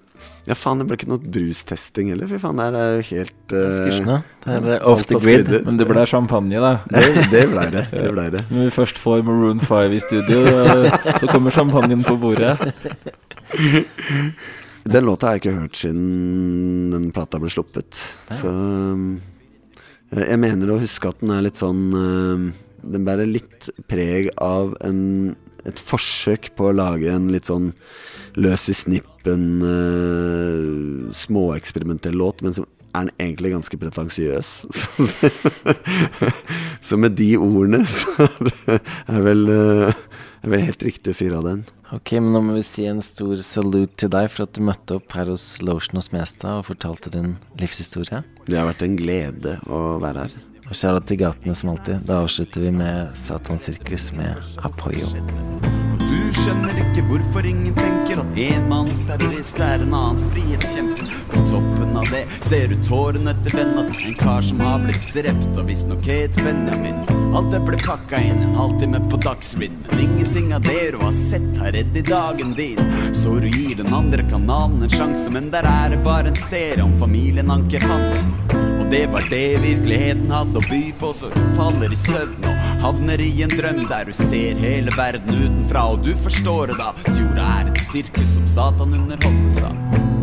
Eh, Ja, faen, det ble ikke noe brustesting heller. Fy faen, det er jo helt uh. Det er, eh, off the grid. Men det ble champagne, da. Det, det blei det. (laughs) det, ble det. Når vi først får Maroon 5 i studio, eh, så kommer champagnen på bordet. Den låta har jeg ikke hørt siden den plata ble sluppet. Så um, jeg mener å huske at den er litt sånn um, Den bærer litt preg av en, et forsøk på å lage en litt sånn løs i snippen, uh, småeksperimentell låt, men som er den egentlig ganske pretensiøs. (laughs) Så, så med de ordene så er vel, uh, er vel helt riktig å fyre av den. Ok, men nå må vi si en stor salute til deg for at du møtte opp her hos Lotion og Smestad og fortalte din livshistorie. Det har vært en glede å være her. Og kjære til gatene som alltid. Da avslutter vi med Satan Sirkus med Apoyo. Skjønner ikke hvorfor ingen tenker at en manns terrorist er en annens frihetskjemper. Av det ser du tårene til venna til en kar som har blitt drept, og visstnok het Benjamin. Alt det ble pakka inn en halvtime på Dagsrevyen, men ingenting av det du har sett har redd i dagen din. Så du gir den andre kanalen en sjanse, men der er det bare en serie om familien Anker Hansen. Og det var det virkeligheten hadde å by på, så du faller i søvn og havner i en drøm der du ser hele verden utenfra, og du forstår det da. at Jorda er et sirkus som Satan underholdes av.